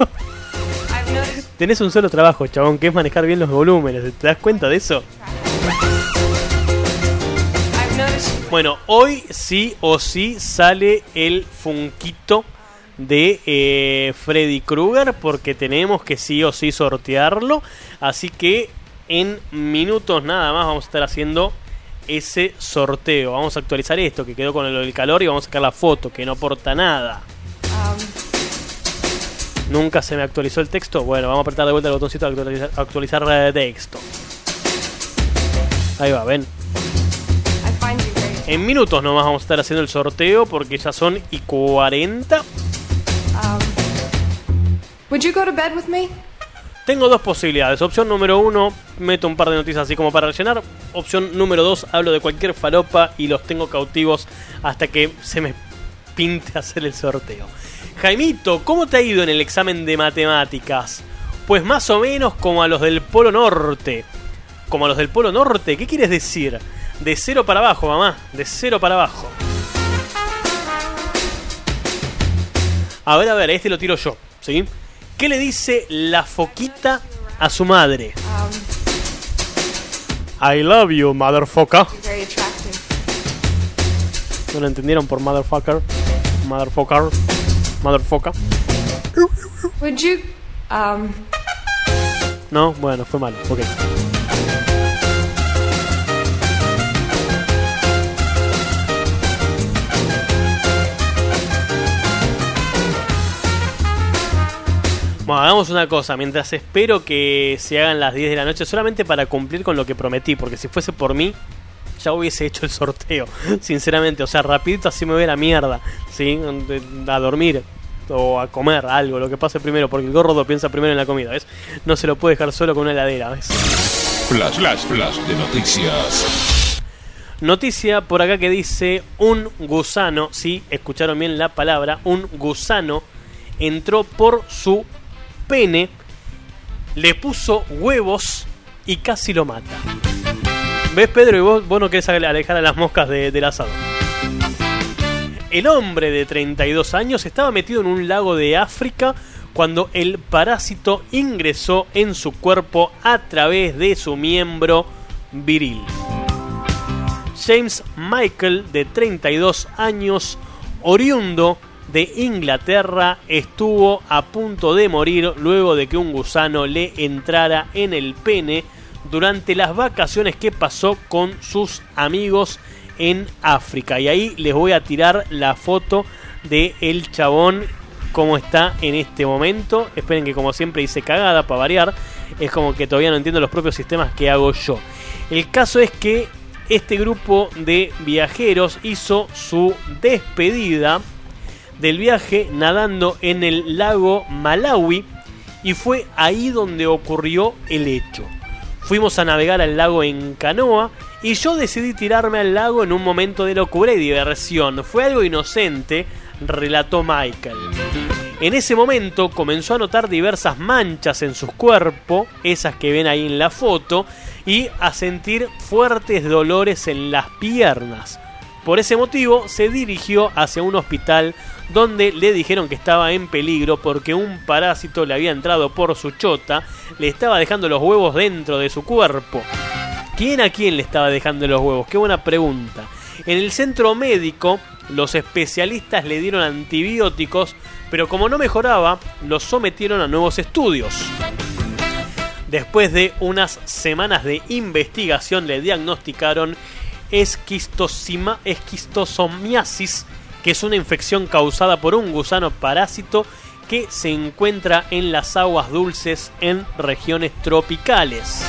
Tenés un solo trabajo, chabón, que es manejar bien los volúmenes. ¿Te das cuenta de eso? Bueno, hoy sí o sí sale el funquito de eh, Freddy Krueger porque tenemos que sí o sí sortearlo. Así que en minutos nada más vamos a estar haciendo ese sorteo. Vamos a actualizar esto que quedó con el, calor y vamos a sacar la foto que no aporta nada. Nunca se me actualizó el texto. Bueno, vamos a apretar de vuelta el botoncito de actualizar, actualizar eh, texto. Ahí va, ven. En minutos nomás vamos a estar haciendo el sorteo porque ya son y 40. Um, would you go to bed with me? Tengo dos posibilidades. Opción número uno, meto un par de noticias así como para rellenar. Opción número dos, hablo de cualquier falopa y los tengo cautivos hasta que se me pinte hacer el sorteo. Jaimito, ¿cómo te ha ido en el examen de matemáticas? Pues más o menos como a los del Polo Norte. ¿Como a los del Polo Norte? ¿Qué quieres decir? De cero para abajo, mamá. De cero para abajo. A ver, a ver, este lo tiro yo, ¿sí? ¿Qué le dice la foquita a su madre? Um, I love you, motherfucker. you're very attractive. ¿No lo entendieron por motherfucker? Motherfucker. Motherfucker. Would you? Um, No, bueno, fue malo. Ok. Bueno, hagamos una cosa. Mientras espero que se hagan las 10 de la noche, solamente para cumplir con lo que prometí, porque si fuese por mí, ya hubiese hecho el sorteo. Sinceramente, o sea, rapidito así me voy a la mierda. ¿Sí? A dormir. o a comer algo, lo que pase primero, porque el gordo piensa primero en la comida, ¿ves? No se lo puede dejar solo con una heladera, ¿ves? Flash, flash, flash de noticias. Noticia por acá que dice un gusano, sí, escucharon bien la palabra, un gusano entró por su pene, le puso huevos y casi lo mata. ¿Ves, Pedro? Y vos, vos no querés alejar a las moscas de- del asado. El hombre de 32 años estaba metido en un lago de África cuando el parásito ingresó en su cuerpo a través de su miembro viril. James Michael, de 32 años, oriundo de Inglaterra, estuvo a punto de morir luego de que un gusano le entrara en el pene durante las vacaciones que pasó con sus amigos en África. Y ahí les voy a tirar la foto de el chabón como está en este momento. Esperen que como siempre hice cagada para variar. Es como que todavía no entiendo los propios sistemas que hago yo. El caso es que este grupo de viajeros hizo su despedida del viaje nadando en el lago Malawi y fue ahí donde ocurrió el hecho. Fuimos a navegar al lago en canoa y yo decidí tirarme al lago en un momento de locura y diversión. Fue algo inocente, relató Michael. En ese momento comenzó a notar diversas manchas en su cuerpo, esas que ven ahí en la foto, y a sentir fuertes dolores en las piernas. Por ese motivo se dirigió hacia un hospital donde le dijeron que estaba en peligro porque un parásito le había entrado por su chota, le estaba dejando los huevos dentro de su cuerpo. ¿Quién a quién le estaba dejando los huevos? Qué buena pregunta. En el centro médico, los especialistas le dieron antibióticos, pero como no mejoraba, lo sometieron a nuevos estudios. Después de unas semanas de investigación le diagnosticaron esquistosomiasis, que es una infección causada por un gusano parásito que se encuentra en las aguas dulces en regiones tropicales.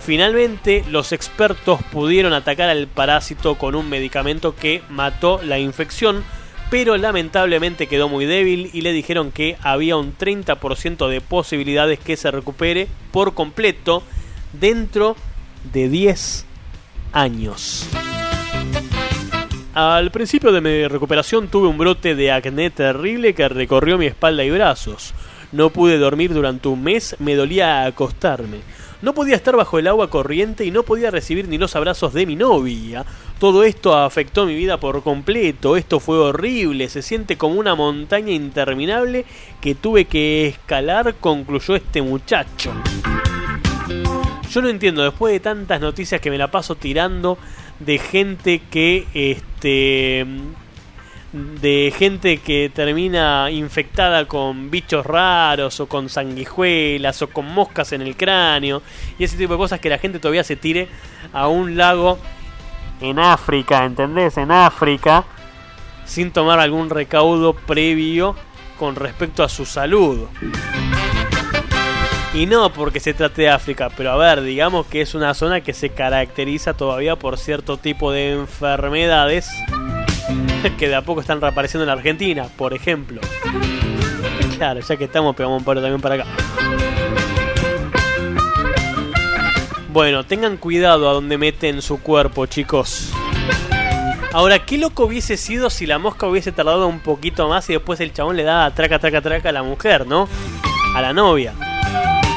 Finalmente, los expertos pudieron atacar al parásito con un medicamento que mató la infección, pero lamentablemente quedó muy débil y le dijeron que había un 30% de posibilidades que se recupere por completo dentro de 10 años. Al principio de mi recuperación tuve un brote de acné terrible que recorrió mi espalda y brazos. No pude dormir durante un mes, me dolía acostarme. No podía estar bajo el agua corriente y no podía recibir ni los abrazos de mi novia. Todo esto afectó mi vida por completo, esto fue horrible, se siente como una montaña interminable que tuve que escalar, concluyó este muchacho. Yo no entiendo, después de tantas noticias que me la paso tirando de gente que este de gente que termina infectada con bichos raros o con sanguijuelas o con moscas en el cráneo y ese tipo de cosas que la gente todavía se tire a un lago en África, ¿entendés? En África sin tomar algún recaudo previo con respecto a su salud. Y no porque se trate de África, pero a ver, digamos que es una zona que se caracteriza todavía por cierto tipo de enfermedades que de a poco están reapareciendo en la Argentina, por ejemplo. Claro, ya que estamos, pegamos un paro también para acá. Bueno, tengan cuidado a donde meten su cuerpo, chicos. Ahora, qué loco hubiese sido si la mosca hubiese tardado un poquito más y después el chabón le da traca, traca, traca a la mujer, ¿no? A la novia.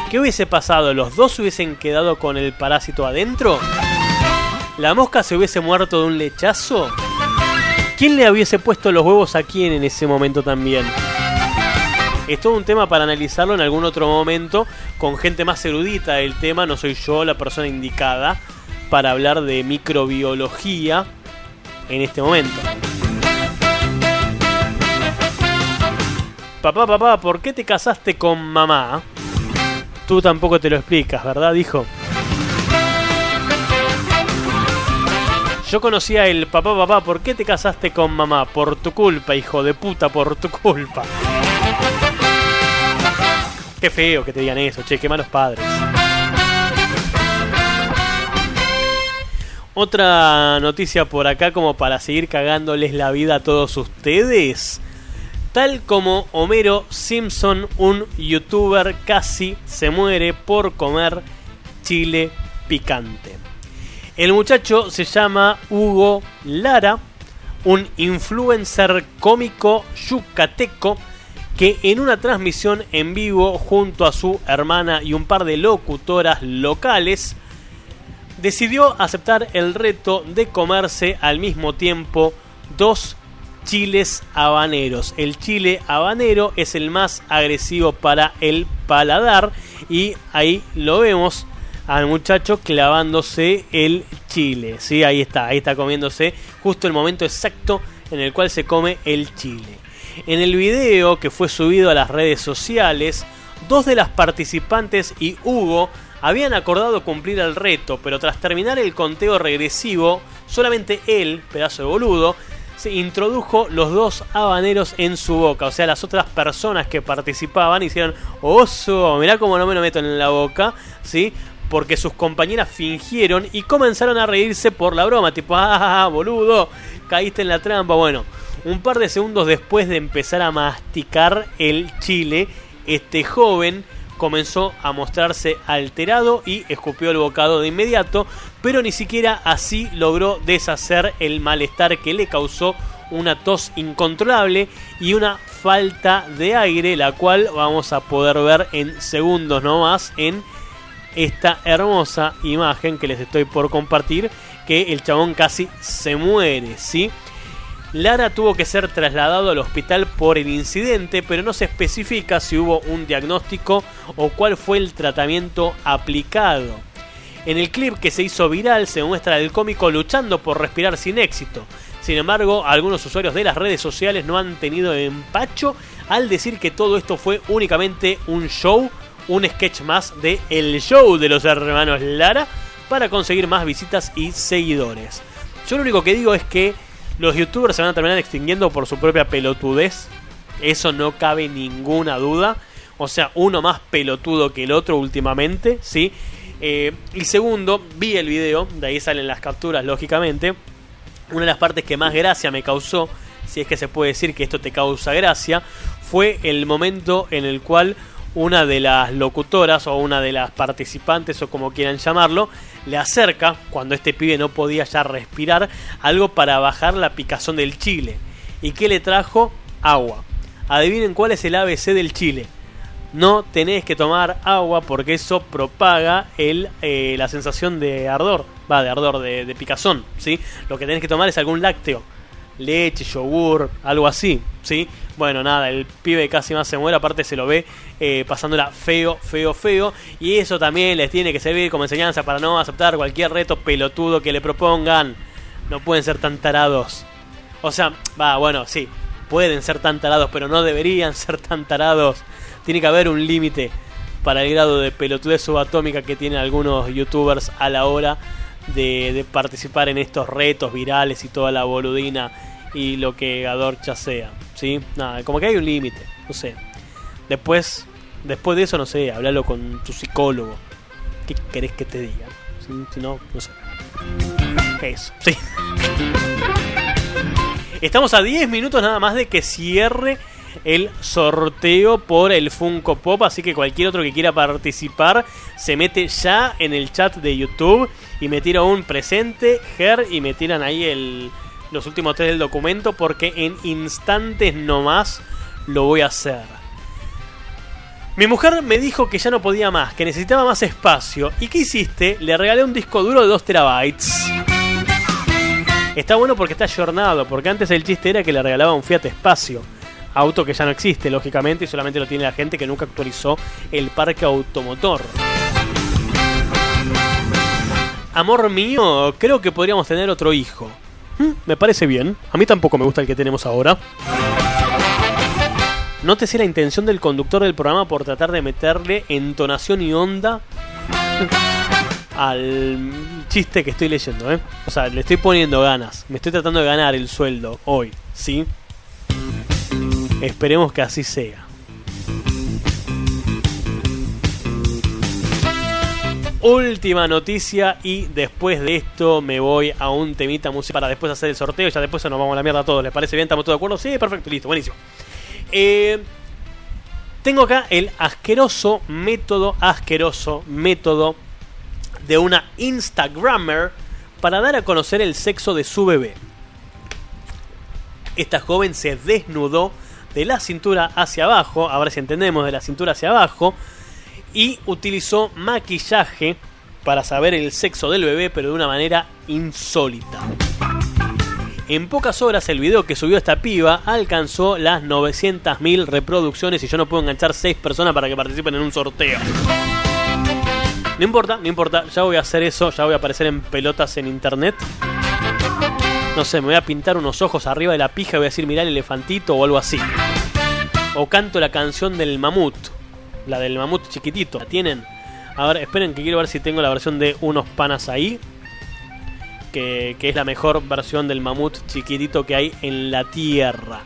¿Qué hubiese pasado? ¿Los dos hubiesen quedado con el parásito adentro? ¿La mosca se hubiese muerto de un lechazo? ¿Quién le hubiese puesto los huevos a quién en ese momento también? Es todo un tema para analizarlo en algún otro momento con gente más erudita del tema. No soy yo la persona indicada para hablar de microbiología en este momento. Papá, papá, ¿por qué te casaste con mamá? Tú tampoco te lo explicas, ¿verdad, hijo? Yo conocía el papá, papá, ¿por qué te casaste con mamá? Por tu culpa, hijo de puta, por tu culpa. Qué feo que te digan eso, che, qué malos padres. Otra noticia por acá como para seguir cagándoles la vida a todos ustedes. Tal como Homero Simpson, un youtuber casi se muere por comer chile picante. El muchacho se llama Hugo Lara, un influencer cómico yucateco que en una transmisión en vivo junto a su hermana y un par de locutoras locales decidió aceptar el reto de comerse al mismo tiempo dos chiles habaneros. El chile habanero es el más agresivo para el paladar y ahí lo vemos al muchacho clavándose el chile. ¿sí? Ahí está, ahí está comiéndose justo el momento exacto en el cual se come el chile. En el video que fue subido a las redes sociales, dos de las participantes y Hugo habían acordado cumplir el reto, pero tras terminar el conteo regresivo, solamente él, pedazo de boludo, se introdujo los dos habaneros en su boca. O sea, las otras personas que participaban hicieron, oso, mirá cómo no me lo meto en la boca, ¿sí? Porque sus compañeras fingieron y comenzaron a reírse por la broma, tipo, ah, boludo, caíste en la trampa. Bueno, un par de segundos después de empezar a masticar el chile, este joven comenzó a mostrarse alterado y escupió el bocado de inmediato, pero ni siquiera así logró deshacer el malestar que le causó una tos incontrolable y una falta de aire, la cual vamos a poder ver en segundos nomás en esta hermosa imagen que les estoy por compartir, que el chabón casi se muere, ¿sí? Lara tuvo que ser trasladado al hospital por el incidente, pero no se especifica si hubo un diagnóstico o cuál fue el tratamiento aplicado. En el clip que se hizo viral se muestra al cómico luchando por respirar sin éxito. Sin embargo, algunos usuarios de las redes sociales no han tenido empacho al decir que todo esto fue únicamente un show, un sketch más de El Show de los hermanos Lara para conseguir más visitas y seguidores. Yo lo único que digo es que los youtubers se van a terminar extinguiendo por su propia pelotudez. Eso no cabe ninguna duda. O sea, uno más pelotudo que el otro últimamente, ¿sí? Eh, y segundo, vi el video, de ahí salen las capturas, lógicamente. Una de las partes que más gracia me causó, si es que se puede decir que esto te causa gracia, fue el momento en el cual una de las locutoras o una de las participantes o como quieran llamarlo, le acerca, cuando este pibe no podía ya respirar, algo para bajar la picazón del chile. ¿Y qué le trajo? Agua. Adivinen cuál es el ABC del chile. No tenés que tomar agua porque eso propaga el, eh, la sensación de ardor. Va, de ardor, de, picazón. ¿sí? Lo que tenés que tomar es algún lácteo leche, yogur, algo así, ¿sí? Bueno, nada, el pibe casi más se muere, aparte se lo ve eh, pasándola feo, feo, feo, y eso también les tiene que servir como enseñanza para no aceptar cualquier reto pelotudo que le propongan. No pueden ser tan tarados. O sea, va, bueno, sí, pueden ser tan tarados, pero no deberían ser tan tarados. Tiene que haber un límite para el grado de pelotudez subatómica que tienen algunos youtubers a la hora de, de, participar en estos retos virales y toda la boludina y lo que Gadorcha sea. ¿sí? Nada, como que hay un límite, no sé. Después, después de eso, no sé, hablalo con tu psicólogo. ¿Qué querés que te diga? Si no, no sé. Eso, sí. Estamos a 10 minutos nada más de que cierre el sorteo por el Funko Pop. Así que cualquier otro que quiera participar se mete ya en el chat de YouTube y me tira un presente, Ger, y me tiran ahí el, los últimos tres del documento porque en instantes nomás lo voy a hacer. Mi mujer me dijo que ya no podía más, que necesitaba más espacio. ¿Y qué hiciste? Le regalé un disco duro de 2 terabytes. Está bueno porque está ayornado, porque antes el chiste era que le regalaba un Fiat Espacio auto que ya no existe, lógicamente, y solamente lo tiene la gente que nunca actualizó el parque automotor. Amor mío, creo que podríamos tener otro hijo. ¿Mm? Me parece bien. A mí tampoco me gusta el que tenemos ahora. Nótese la intención del conductor del programa por tratar de meterle entonación y onda al chiste que estoy leyendo, ¿eh? O sea, le estoy poniendo ganas. Me estoy tratando de ganar el sueldo hoy, ¿sí? Esperemos que así sea. Última noticia y después de esto me voy a un temita musical para después hacer el sorteo. Ya después nos vamos a la mierda todos. ¿Les parece bien? ¿Estamos todos de acuerdo? Sí, perfecto, listo, buenísimo. Eh, tengo acá el asqueroso método, asqueroso método de una Instagrammer para dar a conocer el sexo de su bebé. Esta joven se desnudó de la cintura hacia abajo, ahora si entendemos, de la cintura hacia abajo, y utilizó maquillaje para saber el sexo del bebé, pero de una manera insólita. En pocas horas el video que subió esta piba alcanzó las 900.000 reproducciones y yo no puedo enganchar 6 personas para que participen en un sorteo. No importa, no importa, ya voy a hacer eso, ya voy a aparecer en pelotas en internet. No sé, me voy a pintar unos ojos arriba de la pija y voy a decir mirá el elefantito o algo así. O canto la canción del mamut, la del mamut chiquitito. ¿La tienen? A ver, esperen que quiero ver si tengo la versión de unos panas ahí. Que, que es la mejor versión del mamut chiquitito que hay en la tierra.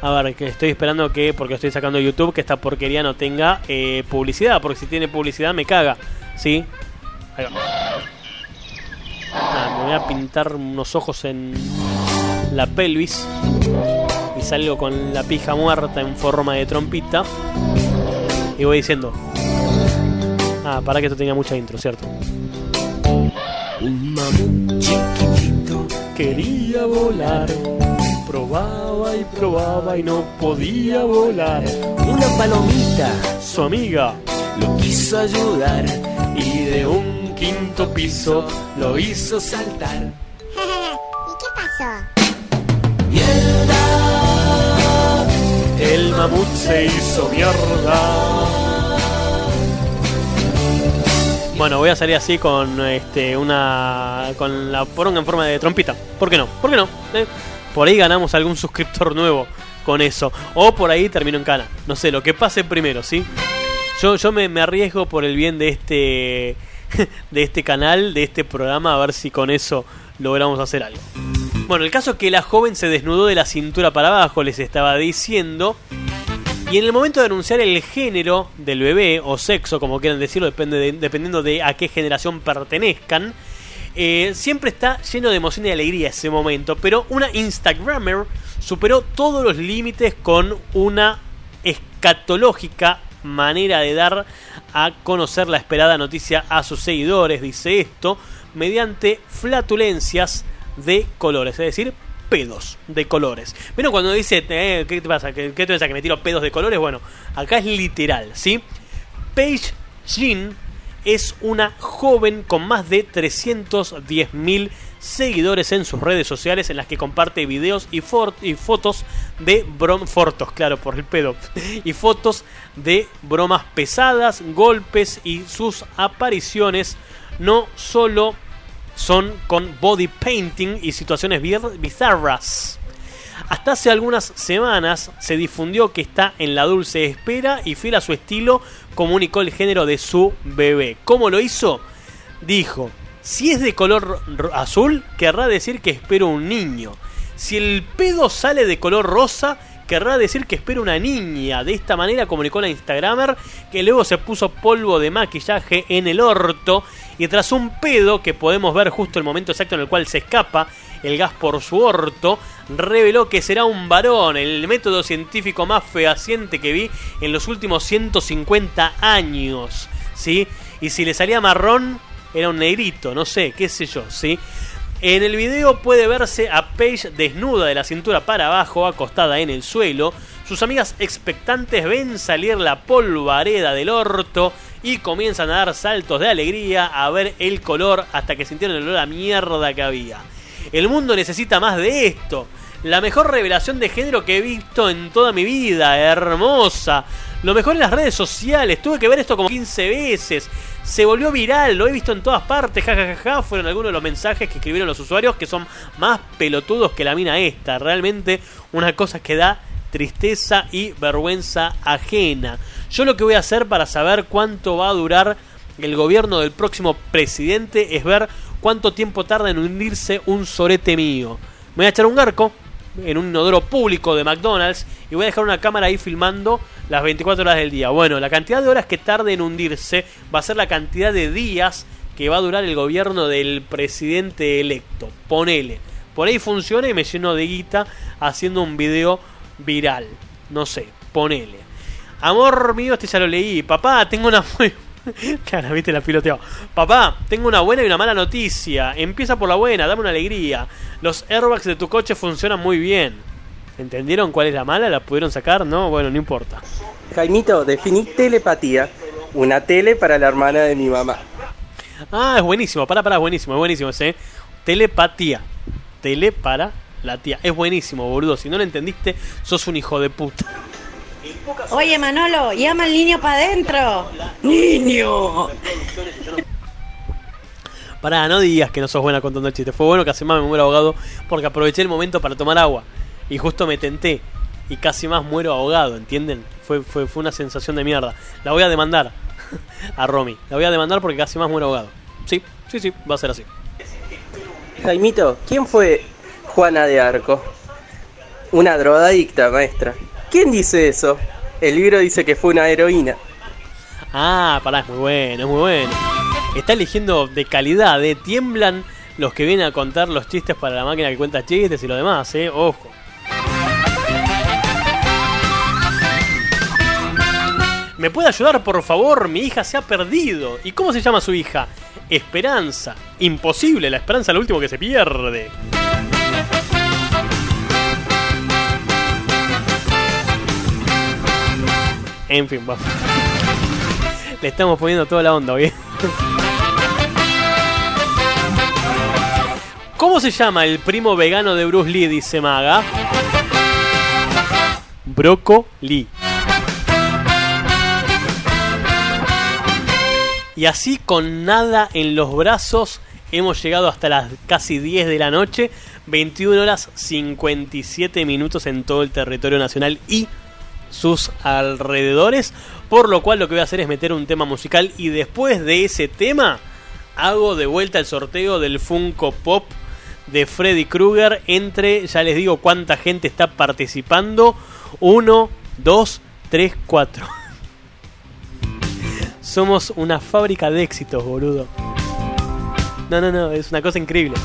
A ver, que estoy esperando que, porque estoy sacando YouTube, que esta porquería no tenga eh, publicidad. Porque si tiene publicidad me caga. ¿Sí? Ahí va. Nada, me voy a pintar unos ojos en la pelvis. Y salgo con la pija muerta en forma de trompita. Y voy diciendo. Ah, para que esto tenga mucha intro, ¿cierto? Un mamut chiquitito quería volar. Probaba y probaba y no podía volar. Una palomita Su amiga lo quiso ayudar y de un quinto piso lo hizo saltar. El mamut se hizo mierda. Bueno, voy a salir así con este una con la poronga en forma de trompita. ¿Por qué no? ¿Por qué no? Eh, Por ahí ganamos algún suscriptor nuevo con eso. O por ahí termino en cana. No sé, lo que pase primero, ¿sí? Yo, yo me, me arriesgo por el bien de este de este canal, de este programa, a ver si con eso logramos hacer algo. Bueno, el caso es que la joven se desnudó de la cintura para abajo, les estaba diciendo. Y en el momento de anunciar el género del bebé, o sexo, como quieran decirlo, depende de- dependiendo de a qué generación pertenezcan, eh, siempre está lleno de emoción y alegría ese momento. Pero una Instagrammer superó todos los límites con una escatológica manera de dar a conocer la esperada noticia a sus seguidores, dice esto, mediante flatulencias de colores, es decir, pedos de colores. Pero cuando dice, eh, ¿qué te pasa? ¿Qué, te pasa? ¿Que me tiro pedos de colores? Bueno, acá es literal, ¿sí? Paige Jean es una joven con más de 310.000 seguidores en sus redes sociales en las que comparte videos y, y fotos de brom fotos, claro, por el pedo, y fotos de bromas pesadas, golpes y sus apariciones no solo son con body painting y situaciones bizarras. Hasta hace algunas semanas se difundió que está en la dulce espera y fiel a su estilo comunicó el género de su bebé. ¿Cómo lo hizo? Dijo, si es de color azul, querrá decir que espero un niño. Si el pedo sale de color rosa, querrá decir que espero una niña. De esta manera comunicó la Instagramer que luego se puso polvo de maquillaje en el orto y tras un pedo que podemos ver justo el momento exacto en el cual se escapa el gas por su orto, reveló que será un varón, el método científico más fehaciente que vi en los últimos 150 años, ¿sí? Y si le salía marrón, era un negrito, no sé, qué sé yo, ¿sí? En el video puede verse a Paige desnuda de la cintura para abajo, acostada en el suelo. Sus amigas expectantes ven salir la polvareda del orto y comienzan a dar saltos de alegría a ver el color hasta que sintieron el olor a mierda que había. El mundo necesita más de esto. La mejor revelación de género que he visto en toda mi vida, hermosa. Lo mejor en las redes sociales, tuve que ver esto como 15 veces. Se volvió viral, lo he visto en todas partes, jajajaja. Fueron algunos de los mensajes que escribieron los usuarios que son más pelotudos que la mina esta. Realmente una cosa que da tristeza y vergüenza ajena. Yo lo que voy a hacer para saber cuánto va a durar el gobierno del próximo presidente es ver cuánto tiempo tarda en hundirse un sorete mío. Me voy a echar un garco en un inodoro público de McDonald's y voy a dejar una cámara ahí filmando las 24 horas del día. Bueno, la cantidad de horas que tarde en hundirse va a ser la cantidad de días que va a durar el gobierno del presidente electo. Ponele. Por ahí funciona y me lleno de guita haciendo un video viral. No sé, ponele. Amor mío, este ya lo leí. Papá, tengo una muy... Claro, viste la piloteado. Papá, tengo una buena y una mala noticia. Empieza por la buena, dame una alegría. Los airbags de tu coche funcionan muy bien. ¿Entendieron cuál es la mala? ¿La pudieron sacar? No, bueno, no importa. Jaimito, definí telepatía. Una tele para la hermana de mi mamá. Ah, es buenísimo, para, para, es buenísimo, es buenísimo ese. Telepatía. Tele para la tía. Es buenísimo, boludo. Si no lo entendiste, sos un hijo de puta. Oye, Manolo, llama al niño para adentro. ¡Niño! Pará, no digas que no sos buena contando chistes. Fue bueno que hace más me muero ahogado porque aproveché el momento para tomar agua. Y justo me tenté. Y casi más muero ahogado, ¿entienden? Fue, fue, fue una sensación de mierda. La voy a demandar a Romy. La voy a demandar porque casi más muero ahogado. Sí, sí, sí, va a ser así. Jaimito, ¿quién fue Juana de Arco? Una drogadicta, maestra. ¿Quién dice eso? El libro dice que fue una heroína. Ah, pará, es muy bueno, es muy bueno. Está eligiendo de calidad, ¿eh? Tiemblan los que vienen a contar los chistes para la máquina que cuenta chistes y lo demás, ¿eh? Ojo. ¿Me puede ayudar, por favor? Mi hija se ha perdido. ¿Y cómo se llama su hija? Esperanza. Imposible, la esperanza es lo último que se pierde. En fin, va. Le estamos poniendo toda la onda, ¿bien? ¿Cómo se llama el primo vegano de Bruce Lee? Dice Maga. Broco Lee. Y así con nada en los brazos hemos llegado hasta las casi 10 de la noche, 21 horas 57 minutos en todo el territorio nacional y sus alrededores, por lo cual lo que voy a hacer es meter un tema musical y después de ese tema hago de vuelta el sorteo del Funko Pop de Freddy Krueger entre, ya les digo cuánta gente está participando, 1, 2, 3, 4. Somos una fábrica de éxitos, boludo. No, no, no, es una cosa increíble.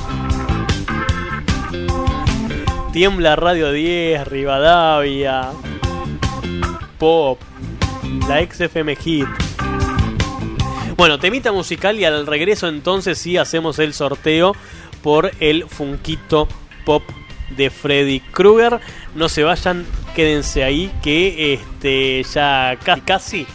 Tiembla Radio 10, Rivadavia, Pop, la XFM Hit. Bueno, temita musical y al regreso entonces sí hacemos el sorteo por el Funquito Pop de Freddy Krueger. No se vayan, quédense ahí que este ya casi casi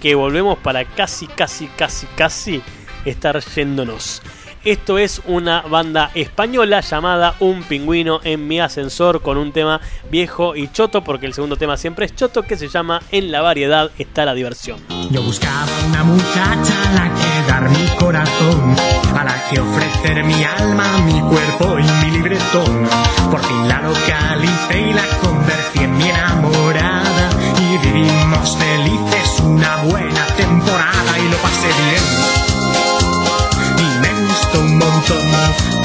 que volvemos para casi casi casi casi estar yéndonos. Esto es una banda española llamada Un pingüino en mi ascensor con un tema viejo y choto, porque el segundo tema siempre es choto, que se llama En la variedad está la diversión. Yo buscaba una muchacha a la que dar mi corazón, a la que ofrecer mi alma, mi cuerpo y mi libretón. Por fin la localicé y la convertí en mi enamorada. Y vivimos felices una buena temporada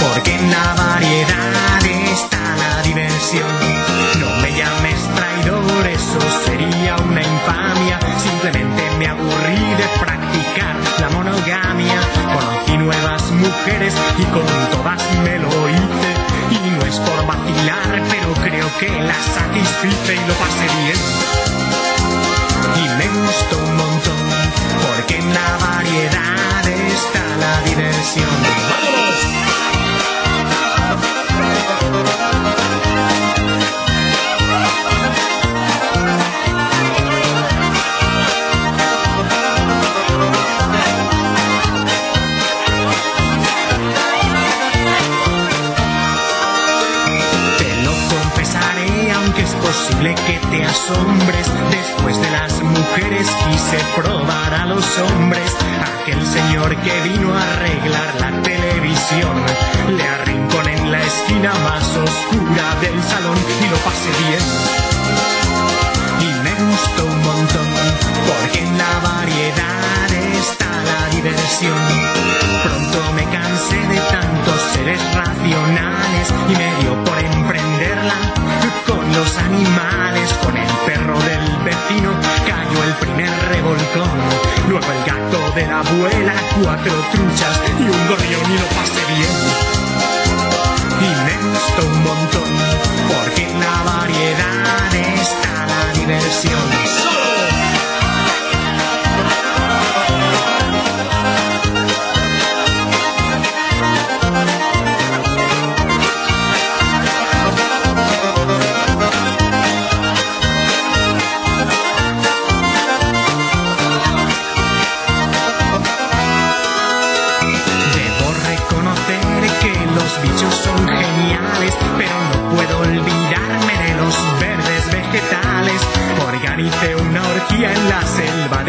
porque en la variedad está la diversión. No me llames traidor, eso sería una infamia. Simplemente me aburrí de practicar la monogamia. Conocí nuevas mujeres y con todas me lo hice. Y no es por vacilar, pero creo que las satisfice y lo pasé bien. Y me gustó un montón, porque en la variedad está la diversión. ¡Vámonos! Posible que te asombres. Después de las mujeres quise probar a los hombres. Aquel señor que vino a arreglar la televisión. Le arrinconé en la esquina más oscura del salón y lo pasé bien. Y me gustó un montón, porque en la variedad está la diversión. Pronto me cansé de tantos seres racionales y me dio por emprenderla con los animales, con el perro del vecino cayó el primer revolcón, luego el gato de la abuela, cuatro truchas y un gorrión y lo pasé bien. Y me gustó un montón, porque en la variedad está la diversión.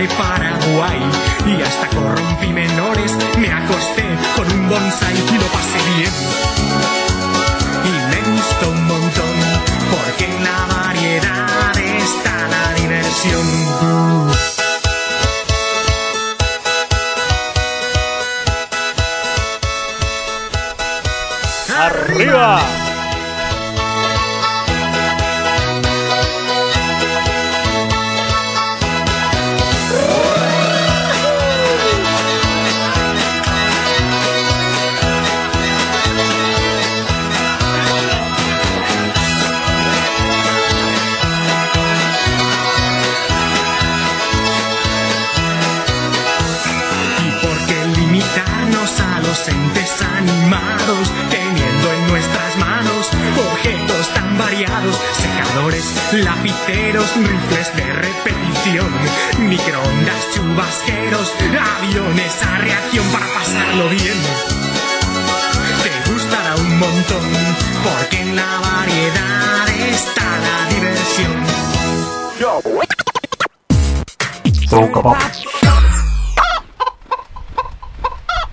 Paraguay y hasta corrompí menores. Me acosté con un bonsai lapiceros, rifles de repetición, microondas, chubasqueros, aviones a reacción para pasarlo bien. Te gustará un montón, porque en la variedad está la diversión.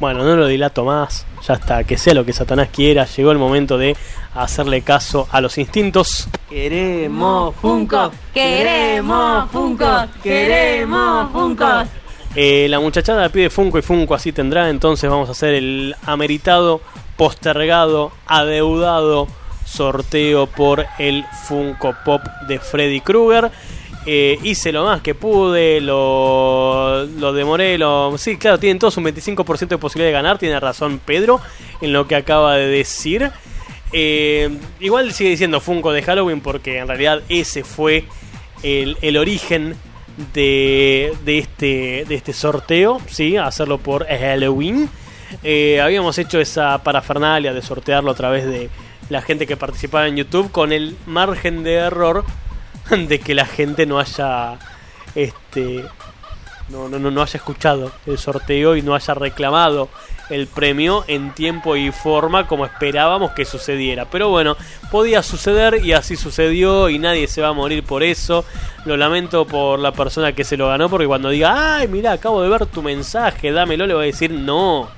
Bueno, no lo dilato más. Ya está, que sea lo que Satanás quiera. Llegó el momento de hacerle caso a los instintos. Queremos Funko, queremos Funko, queremos Funko. Eh, la muchachada pide Funko y Funko así tendrá. Entonces vamos a hacer el ameritado, postergado, adeudado sorteo por el Funko Pop de Freddy Krueger. Eh, hice lo más que pude, lo, lo demoré, lo... Sí, claro, tienen todos un 25% de posibilidad de ganar, tiene razón Pedro en lo que acaba de decir. Eh, igual sigue diciendo Funko de Halloween porque en realidad ese fue el, el origen de, de, este, de este sorteo, ¿sí? Hacerlo por Halloween. Eh, habíamos hecho esa parafernalia de sortearlo a través de la gente que participaba en YouTube con el margen de error de que la gente no haya este no, no, no, haya escuchado el sorteo y no haya reclamado el premio en tiempo y forma como esperábamos que sucediera. Pero bueno, podía suceder y así sucedió y nadie se va a morir por eso. Lo lamento por la persona que se lo ganó porque cuando diga, ay, mira, acabo de ver tu mensaje, dámelo, le voy a decir, no,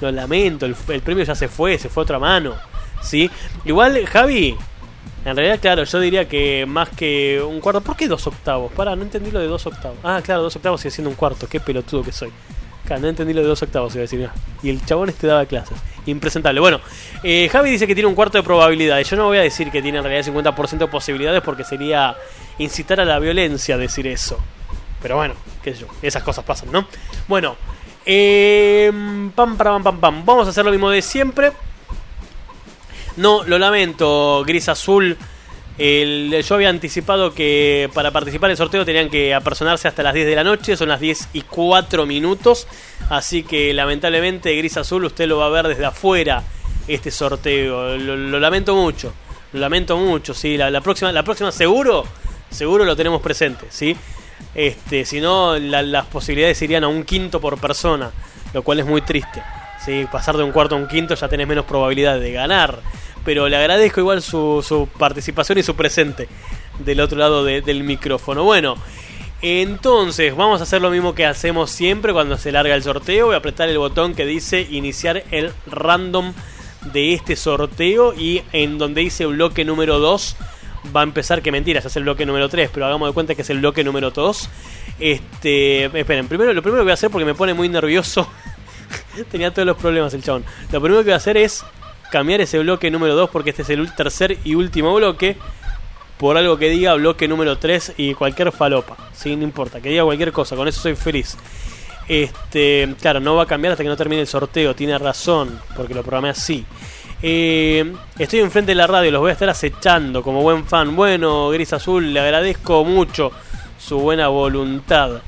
lo lamento, el, el premio ya se fue, se fue a otra mano. ¿Sí? Igual, Javi, en realidad, claro, yo diría que más que un cuarto. ¿Por qué dos octavos? Pará, no entendí lo de dos octavos. Ah, claro, dos octavos sigue siendo un cuarto. Qué pelotudo que soy. Claro, no entendí lo de dos octavos, iba a decir. Y el chabón este daba clases. Impresentable. Bueno, eh, Javi dice que tiene un cuarto de probabilidades. Yo no voy a decir que tiene en realidad 50% de posibilidades porque sería incitar a la violencia decir eso. Pero bueno, qué sé yo. Esas cosas pasan, ¿no? Bueno, eh, pam, pam, pam, pam. Vamos a hacer lo mismo de siempre. No, lo lamento, Gris Azul. Yo había anticipado que para participar el sorteo tenían que apersonarse hasta las 10 de la noche, son las 10 y 4 minutos, así que lamentablemente Gris Azul usted lo va a ver desde afuera este sorteo, lo, lo lamento mucho, lo lamento mucho, sí, la, la próxima, la próxima seguro, seguro lo tenemos presente, sí, este, si no la- las posibilidades irían a un quinto por persona, lo cual es muy triste. Sí, pasar de un cuarto a un quinto ya tenés menos probabilidad de ganar. Pero le agradezco igual su, participación y su presente del otro lado de- del micrófono. Bueno, entonces vamos a hacer lo mismo que hacemos siempre cuando se larga el sorteo. Voy a apretar el botón que dice iniciar el random de este sorteo y en donde dice bloque número 2 va a empezar, que mentira, ya es el bloque número 3, pero hagamos de cuenta que es el bloque número 2. Este, esperen, primero lo primero que voy a hacer porque me pone muy nervioso. Tenía todos los problemas el chabón. Lo primero que voy a hacer es cambiar ese bloque número 2 porque este es el tercer y último bloque por algo que diga bloque número 3 y cualquier falopa. Sí, no importa, que diga cualquier cosa, con eso soy feliz. Este, claro, no va a cambiar hasta que no termine el sorteo, tiene razón, porque lo programé así. Eh, estoy enfrente de la radio, los voy a estar acechando como buen fan. Bueno, Gris Azul, le agradezco mucho su buena voluntad.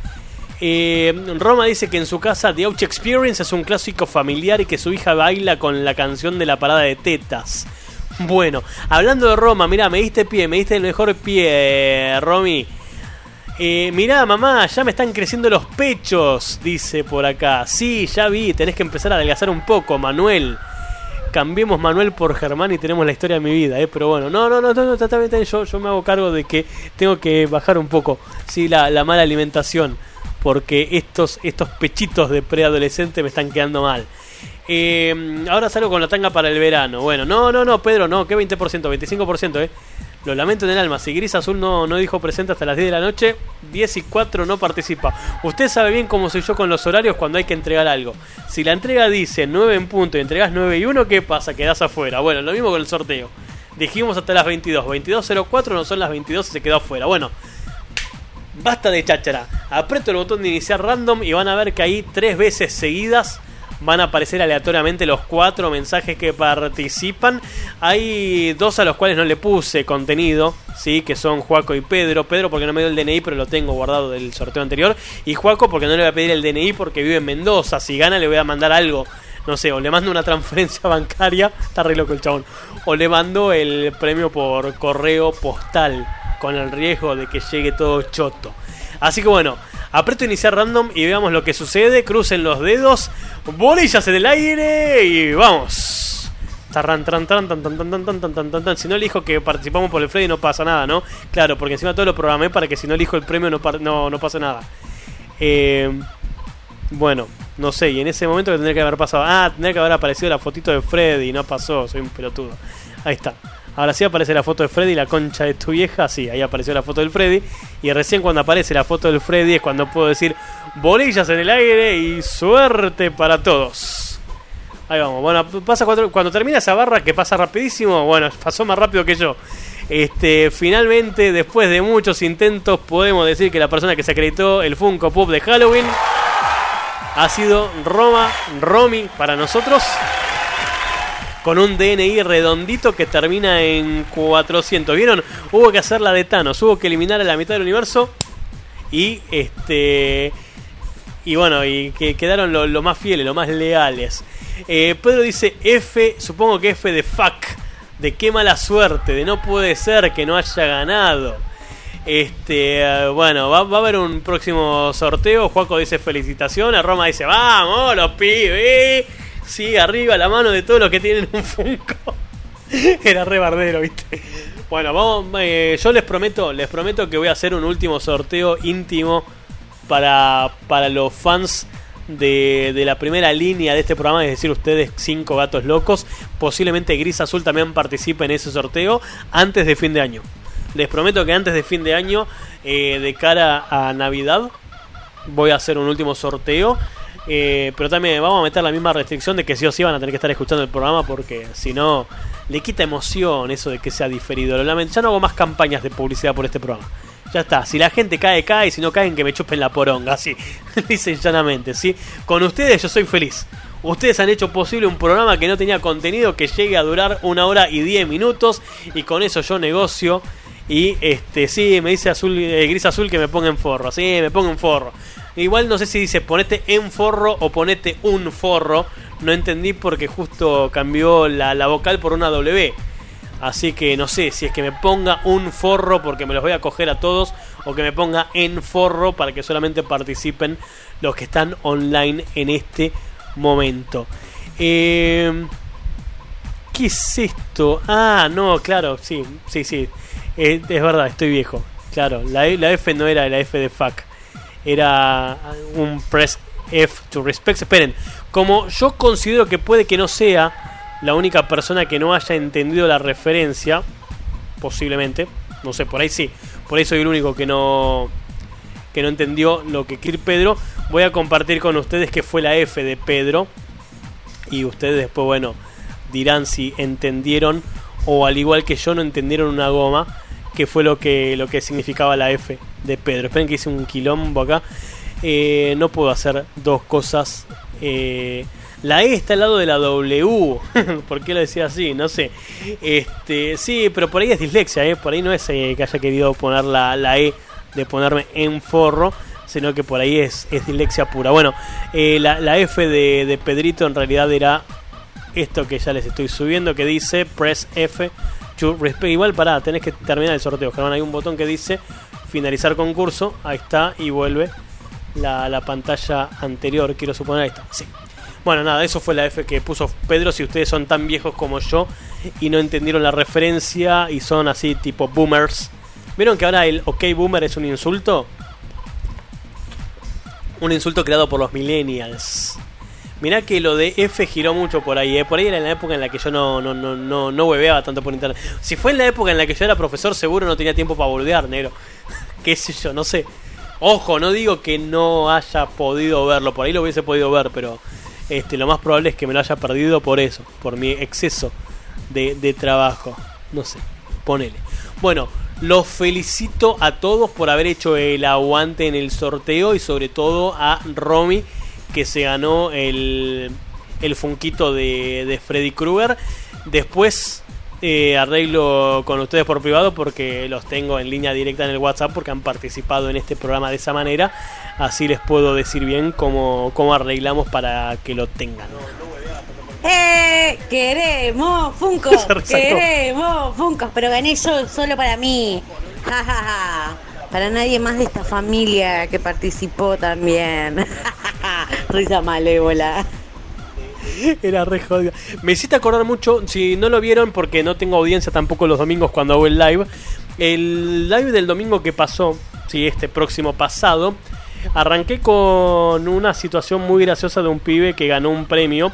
Eh, Roma dice que en su casa The Ouch Experience es un clásico familiar y que su hija baila con la canción de la parada de tetas. Bueno, hablando de Roma, mira, me diste pie, me diste el mejor pie, Romy. Eh, mirá, mamá, ya me están creciendo los pechos, dice por acá. Sí, ya vi, tenés que empezar a adelgazar un poco, Manuel. Cambiemos Manuel por Germán y tenemos la historia de mi vida, ¿eh? Pero bueno, no, no, no, no, está bien, yo, yo me hago cargo de que tengo que bajar un poco, sí, la mala alimentación, porque estos, estos pechitos de preadolescente me están quedando mal. Eh, ahora salgo con la tanga para el verano. Bueno, no, no, no, Pedro, no, que 20%, 25%, eh. Lo lamento en el alma. Si Gris Azul no, no dijo presente hasta las 10 de la noche, 10 y 4 no participa. Usted sabe bien cómo soy yo con los horarios cuando hay que entregar algo. Si la entrega dice 9 en punto y entregas 9 y 1, ¿qué pasa? Quedás afuera. Bueno, lo mismo con el sorteo. Dijimos hasta las 22. 22.04 no son las 22 y se quedó afuera. Bueno, basta de cháchara. Aprieto el botón de iniciar random y van a ver que ahí tres veces seguidas van a aparecer aleatoriamente los cuatro mensajes que participan. Hay dos a los cuales no le puse contenido, sí, que son Juaco y Pedro. Pedro porque no me dio el DNI, pero lo tengo guardado del sorteo anterior. Y Juaco porque no le voy a pedir el DNI porque vive en Mendoza. Si gana le voy a mandar algo. No sé, o le mando una transferencia bancaria, está re loco el chabón. O le mando el premio por correo postal, con el riesgo de que llegue todo choto. Así que bueno, aprieto iniciar random y veamos lo que sucede. Crucen los dedos, bolillas en el aire y vamos. Tarran, tran, tran, tan, tan, tan, tan, tan, tan, tan. Si no elijo que participamos por el Freddy no pasa nada, ¿no? Claro, porque encima todo lo programé para que si no elijo el premio no, no, no pase nada. Eh, bueno, no sé, y en ese momento que tendría que haber pasado. Ah, tendría que haber aparecido la fotito de Freddy, no pasó, soy un pelotudo. Ahí está. Ahora sí aparece la foto de Freddy, la concha de tu vieja. Sí, ahí apareció la foto del Freddy. Y recién cuando aparece la foto del Freddy es cuando puedo decir bolillas en el aire y suerte para todos. Ahí vamos. Bueno, pasa cuando, termina esa barra que pasa rapidísimo. Bueno, pasó más rápido que yo. Este, finalmente, después de muchos intentos, podemos decir que la persona que se acreditó el Funko Pop de Halloween ha sido Roma Romy para nosotros. Con un DNI redondito que termina en 400. ¿Vieron? Hubo que hacer la de Thanos. Hubo que eliminar a la mitad del universo. Y este. Y bueno, y que quedaron lo, lo más fieles, lo más leales. Eh, Pedro dice F, supongo que F de fuck. De qué mala suerte, de no puede ser que no haya ganado. Este, bueno, va, va a haber un próximo sorteo. Juaco dice felicitaciones. Roma dice, vamos, los pibes. Sí, arriba la mano de todos los que tienen un Funko. Era re bardero, viste. Bueno, vamos, eh, yo les prometo, les prometo que voy a hacer un último sorteo íntimo para, para los fans de, de la primera línea de este programa, es decir, ustedes cinco gatos locos. Posiblemente Gris Azul también participe en ese sorteo antes de fin de año. Les prometo que antes de fin de año, eh, de cara a Navidad, voy a hacer un último sorteo. Eh, pero también vamos a meter la misma restricción de que sí o sí van a tener que estar escuchando el programa porque si no le quita emoción eso de que sea diferido. Lo. Ya no hago más campañas de publicidad por este programa. Ya está, si la gente cae, cae, si no caen, que me chupen la poronga, así, dice llanamente, ¿sí? Con ustedes yo soy feliz. Ustedes han hecho posible un programa que no tenía contenido que llegue a durar una hora y diez minutos y con eso yo negocio y este sí, me dice azul eh, gris azul que me ponga en forro, sí, me pongo en forro. Igual no sé si dice ponete en forro o ponete un forro, no entendí porque justo cambió la, la vocal por una W. Así que no sé si es que me ponga un forro porque me los voy a coger a todos o que me ponga en forro para que solamente participen los que están online en este momento. Eh, ¿Qué es esto? Ah, no, claro, sí, sí, sí. Eh, es verdad, estoy viejo. Claro, la, E- la F no era la F de fuck. Era un press F to respect. Esperen, como yo considero que puede que no sea la única persona que no haya entendido la referencia, posiblemente, no sé, por ahí sí, por ahí soy el único que no que no entendió lo que quiere Pedro, voy a compartir con ustedes que fue la F de Pedro y ustedes después, bueno, dirán si entendieron o al igual que yo no entendieron una goma, que fue lo que lo que significaba la F de Pedro. Esperen que hice un quilombo acá. Eh, no puedo hacer dos cosas eh, La E está al lado de la W. ¿Por qué lo decía así? No sé. Este, sí, pero por ahí es dislexia, ¿eh? Por ahí no es que haya querido poner la, la E de ponerme en forro, sino que por ahí es, es dislexia pura. Bueno, la, la F de, de Pedrito en realidad era esto que ya les estoy subiendo, que dice Press F. Igual, pará, tenés que terminar el sorteo. Germán, hay un botón que dice finalizar concurso. Ahí está, y vuelve la, la pantalla anterior, quiero suponer. Ahí está, sí. Bueno, nada, eso fue la F que puso Pedro. Si ustedes son tan viejos como yo y no entendieron la referencia y son así tipo boomers. ¿Vieron que ahora el OK boomer es un insulto? Un insulto creado por los millennials. Mirá que lo de F giró mucho por ahí, ¿eh? Por ahí era en la época en la que yo no, no, no, no, no hueveaba tanto por internet. Si fue en la época en la que yo era profesor, seguro no tenía tiempo para boludear, negro. Qué sé yo, no sé. Ojo, no digo que no haya podido verlo, por ahí lo hubiese podido ver, pero este, lo más probable es que me lo haya perdido por eso, por mi exceso de, de trabajo. No sé, ponele. Bueno, los felicito a todos por haber hecho el aguante en el sorteo y sobre todo a Romy que se ganó el, el funquito de, de Freddy Krueger. Después eh, arreglo con ustedes por privado porque los tengo en línea directa en el WhatsApp porque han participado en este programa de esa manera. Así les puedo decir bien cómo, cómo arreglamos para que lo tengan. ¡Eh! ¡Queremos resacó. ¡Queremos Funkos! Pero gané yo solo para mí. Ja, ja, ja. Para nadie más de esta familia que participó también. Risa malévola. Era re jodido. Me hiciste acordar mucho, si no lo vieron, porque no tengo audiencia tampoco los domingos cuando hago el live. El live del domingo que pasó, sí, este próximo pasado, arranqué con una situación muy graciosa de un pibe que ganó un premio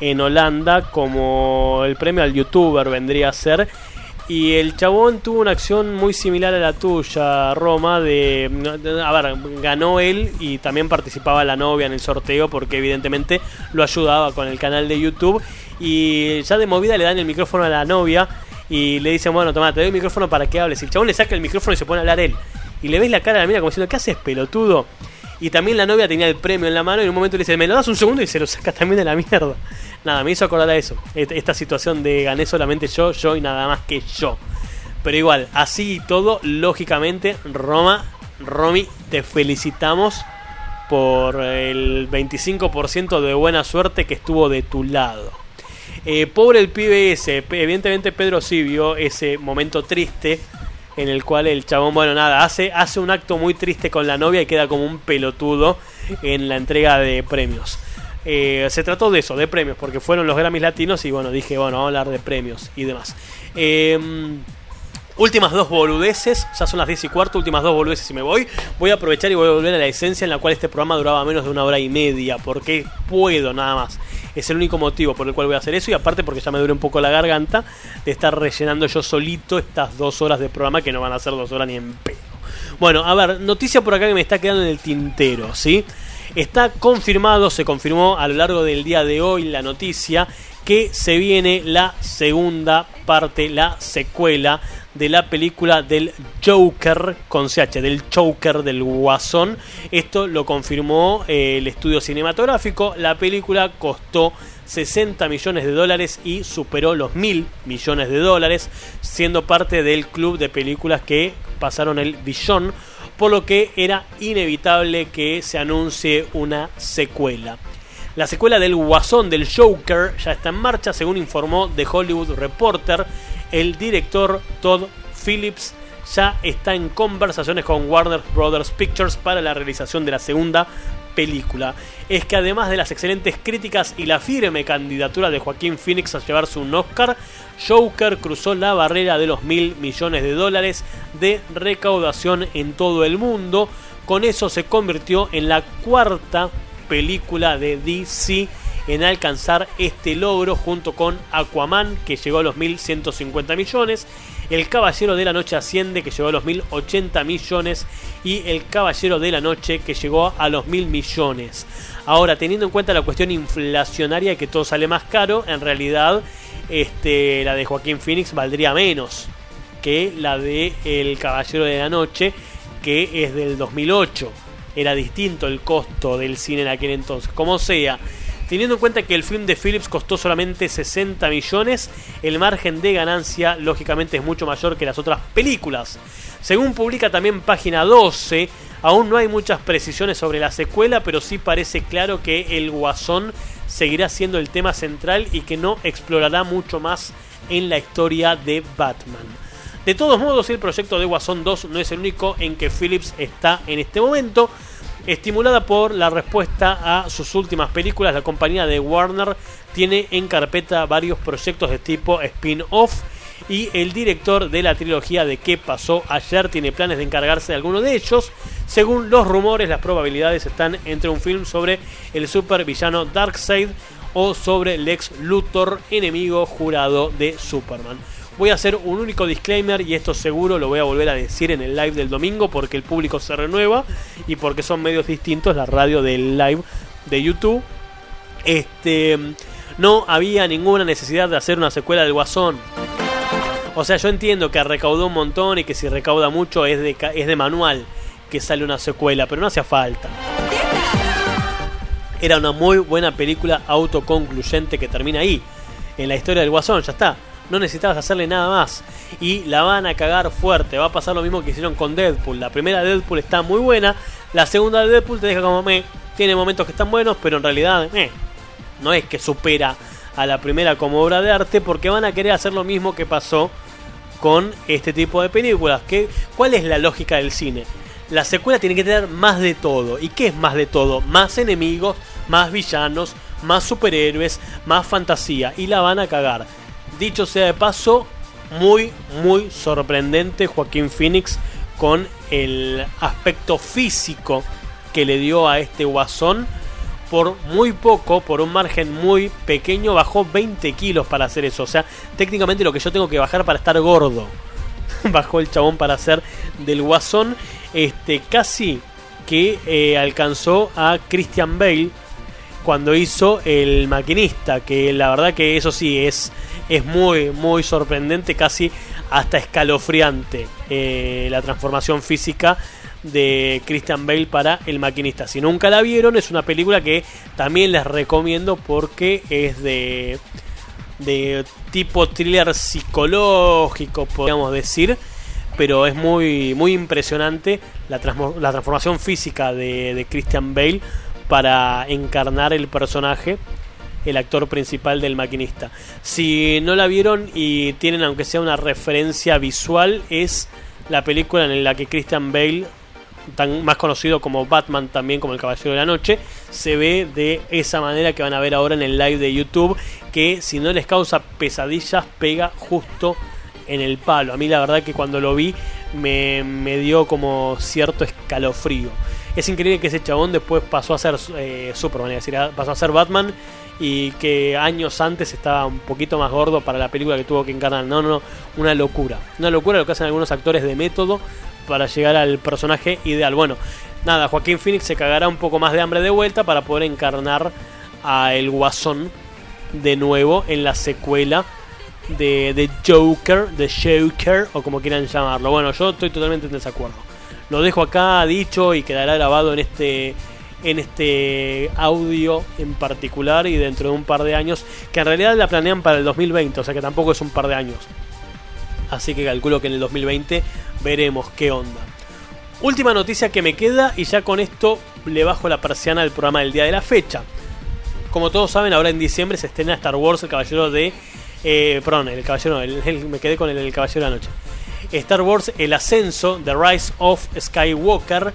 en Holanda, como el premio al youtuber vendría a ser. Y el chabón tuvo una acción muy similar a la tuya, Roma, de... A ver, ganó él y también participaba la novia en el sorteo porque evidentemente lo ayudaba con el canal de YouTube. Y ya de movida le dan el micrófono a la novia y le dicen, bueno, toma, te doy el micrófono para que hables. Y el chabón le saca el micrófono y se pone a hablar él. Y le ves la cara a la mina como diciendo, ¿qué haces, pelotudo? Y también la novia tenía el premio en la mano y en un momento le dice, ¿me lo das un segundo? Y se lo saca también de la mierda. Nada, me hizo acordar a eso. Esta situación de gané solamente yo, yo y nada más que yo. Pero igual, así y todo, lógicamente, Roma, Romy, te felicitamos por el 25% de buena suerte que estuvo de tu lado. Eh, pobre el pibe ese, evidentemente Pedro sí vio ese momento triste en el cual el chabón, bueno, nada, hace, hace un acto muy triste con la novia y queda como un pelotudo en la entrega de premios. Eh, se trató de eso, de premios, porque fueron los Grammys latinos y bueno, dije, bueno, vamos a hablar de premios y demás. Eh, Últimas dos boludeces, ya son las 10 y cuarto, últimas dos boludeces y me voy. Voy a aprovechar y voy a volver a la esencia en la cual este programa duraba menos de una hora y media, porque puedo nada más. Es el único motivo por el cual voy a hacer eso y aparte porque ya me duele un poco la garganta de estar rellenando yo solito estas dos horas de programa que no van a ser dos horas ni en pedo. Bueno, a ver, noticia por acá que me está quedando en el tintero, ¿sí? Está confirmado, se confirmó a lo largo del día de hoy la noticia que se viene la segunda parte, la secuela de la película del Joker con CH, del Joker del Guasón. Esto lo confirmó eh, el estudio cinematográfico. La película costó 60 millones de dólares y superó los mil millones de dólares, siendo parte del club de películas que pasaron el billón, por lo que era inevitable que se anuncie una secuela. La secuela del Guasón del Joker ya está en marcha, según informó The Hollywood Reporter. El director Todd Phillips ya está en conversaciones con Warner Brothers Pictures para la realización de la segunda película. Es que además de las excelentes críticas y la firme candidatura de Joaquín Phoenix a llevarse un Oscar, Joker cruzó la barrera de los mil millones de dólares de recaudación en todo el mundo. Con eso se convirtió en la cuarta película de DC en alcanzar este logro junto con Aquaman que llegó a los 1150 millones, El Caballero de la Noche asciende que llegó a los 1080 millones y El Caballero de la Noche que llegó a los 1000 millones. Ahora, teniendo en cuenta la cuestión inflacionaria que todo sale más caro, en realidad este, la de Joaquín Phoenix valdría menos que la de El Caballero de la Noche que es del 2008 era distinto el costo del cine en aquel entonces. Como sea, Teniendo en cuenta que el film de Phillips costó solamente 60 millones, el margen de ganancia lógicamente es mucho mayor que las otras películas. Según publica también página 12, aún no hay muchas precisiones sobre la secuela, pero sí parece claro que el Guasón seguirá siendo el tema central y que no explorará mucho más en la historia de Batman. De todos modos, el proyecto de Guasón 2 no es el único en que Phillips está en este momento. Estimulada por la respuesta a sus últimas películas, la compañía de Warner tiene en carpeta varios proyectos de tipo spin-off y el director de la trilogía de qué pasó ayer tiene planes de encargarse de alguno de ellos. Según los rumores, las probabilidades están entre un film sobre el supervillano Darkseid o sobre Lex Luthor, enemigo jurado de Superman. Voy a hacer un único disclaimer y esto seguro lo voy a volver a decir en el live del domingo porque el público se renueva y porque son medios distintos la radio del live de YouTube. Este no había ninguna necesidad de hacer una secuela del Guasón. O sea, yo entiendo que recaudó un montón y que si recauda mucho es de, es de manual que sale una secuela, pero no hacía falta. Era una muy buena película autoconcluyente que termina ahí, en la historia del Guasón, ya está. No necesitabas hacerle nada más. Y la van a cagar fuerte. Va a pasar lo mismo que hicieron con Deadpool. La primera de Deadpool está muy buena. La segunda de Deadpool te deja como me. Tiene momentos que están buenos, pero en realidad meh. no es que supera a la primera como obra de arte porque van a querer hacer lo mismo que pasó con este tipo de películas. ¿Qué, ¿Cuál es la lógica del cine? La secuela tiene que tener más de todo. ¿Y qué es más de todo? Más enemigos, más villanos, más superhéroes, más fantasía. Y la van a cagar. Dicho sea de paso, muy, muy sorprendente Joaquín Phoenix con el aspecto físico que le dio a este guasón. Por muy poco, por un margen muy pequeño, bajó 20 kilos para hacer eso. O sea, técnicamente lo que yo tengo que bajar para estar gordo. Bajó el chabón para hacer del guasón. Este, casi que eh, alcanzó a Christian Bale cuando hizo el maquinista. Que la verdad que eso sí es, es muy, muy sorprendente, casi hasta escalofriante eh, la transformación física de Christian Bale para El Maquinista. Si nunca la vieron, es una película que también les recomiendo porque es de, de tipo thriller psicológico, podríamos decir. Pero es muy, muy impresionante la, transmo- la transformación física de, de Christian Bale para encarnar el personaje el actor principal del maquinista. Si no la vieron y tienen aunque sea una referencia visual, es la película en la que Christian Bale, tan más conocido como Batman también como el Caballero de la Noche, se ve de esa manera que van a ver ahora en el live de YouTube, que si no les causa pesadillas pega justo en el palo. A mí la verdad que cuando lo vi me, me dio como cierto escalofrío. Es increíble que ese chabón después pasó a ser eh, Superman, es decir, pasó a ser Batman y que años antes estaba un poquito más gordo para la película que tuvo que encarnar. No, no, no, una locura. Una locura lo que hacen algunos actores de método para llegar al personaje ideal. Bueno, nada, Joaquín Phoenix se cagará un poco más de hambre de vuelta para poder encarnar a el Guasón de nuevo en la secuela de, de Joker, de Joker o como quieran llamarlo. Bueno, yo estoy totalmente en desacuerdo. Lo dejo acá dicho y quedará grabado en este en este audio en particular y dentro de un par de años, que en realidad la planean para el 2020, o sea que tampoco es un par de años. Así que calculo que en el 2020 veremos qué onda. Última noticia que me queda y ya con esto le bajo la persiana al programa del día de la fecha. Como todos saben, ahora en diciembre se estrena Star Wars, el caballero de... Eh, perdón, el caballero, me quedé con el caballero de la noche. Star Wars, el ascenso, The Rise of Skywalker,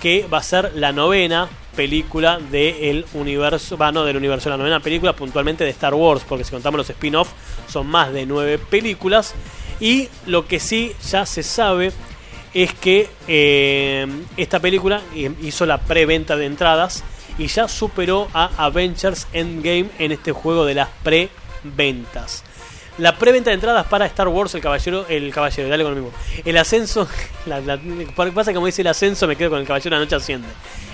que va a ser la novena película del universo, va, del universo, la novena película puntualmente de Star Wars, porque si contamos los spin-off son más de nueve películas. Y lo que sí ya se sabe es que eh, esta película hizo la preventa de entradas y ya superó a Avengers Endgame en este juego de las preventas. La preventa de entradas para Star Wars, el caballero, el caballero, dale con lo mismo. El ascenso, pasa que como dice el ascenso, me quedo con el caballero la noche asciende.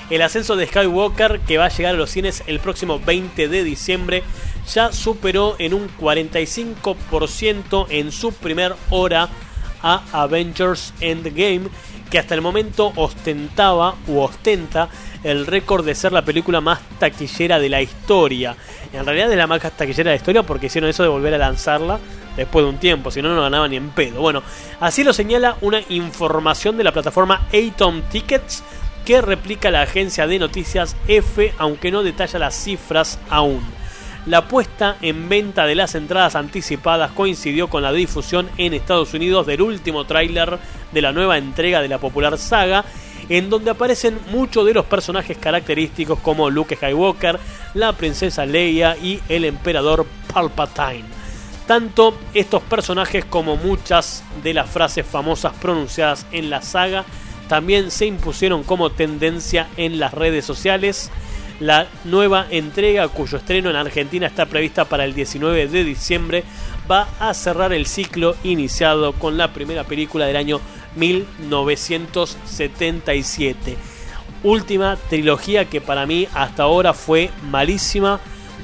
El ascenso de Skywalker, que va a llegar a los cines el próximo 20 de diciembre, ya superó en un 45% en su primer hora a Avengers Endgame, que hasta el momento ostentaba u ostenta el récord de ser la película más taquillera de la historia. En realidad es la más taquillera de la historia porque hicieron eso de volver a lanzarla después de un tiempo, si no, no ganaba ni en pedo. Bueno, así lo señala una información de la plataforma Atom Tickets que replica la agencia de noticias F, aunque no detalla las cifras aún. La puesta en venta de las entradas anticipadas coincidió con la difusión en Estados Unidos del último tráiler de la nueva entrega de la popular saga, en donde aparecen muchos de los personajes característicos como Luke Skywalker, la princesa Leia y el emperador Palpatine. Tanto estos personajes como muchas de las frases famosas pronunciadas en la saga también se impusieron como tendencia en las redes sociales. La nueva entrega, cuyo estreno en Argentina está prevista para el 19 de diciembre, va a cerrar el ciclo iniciado con la primera película del año 1977. Última trilogía que para mí hasta ahora fue malísima.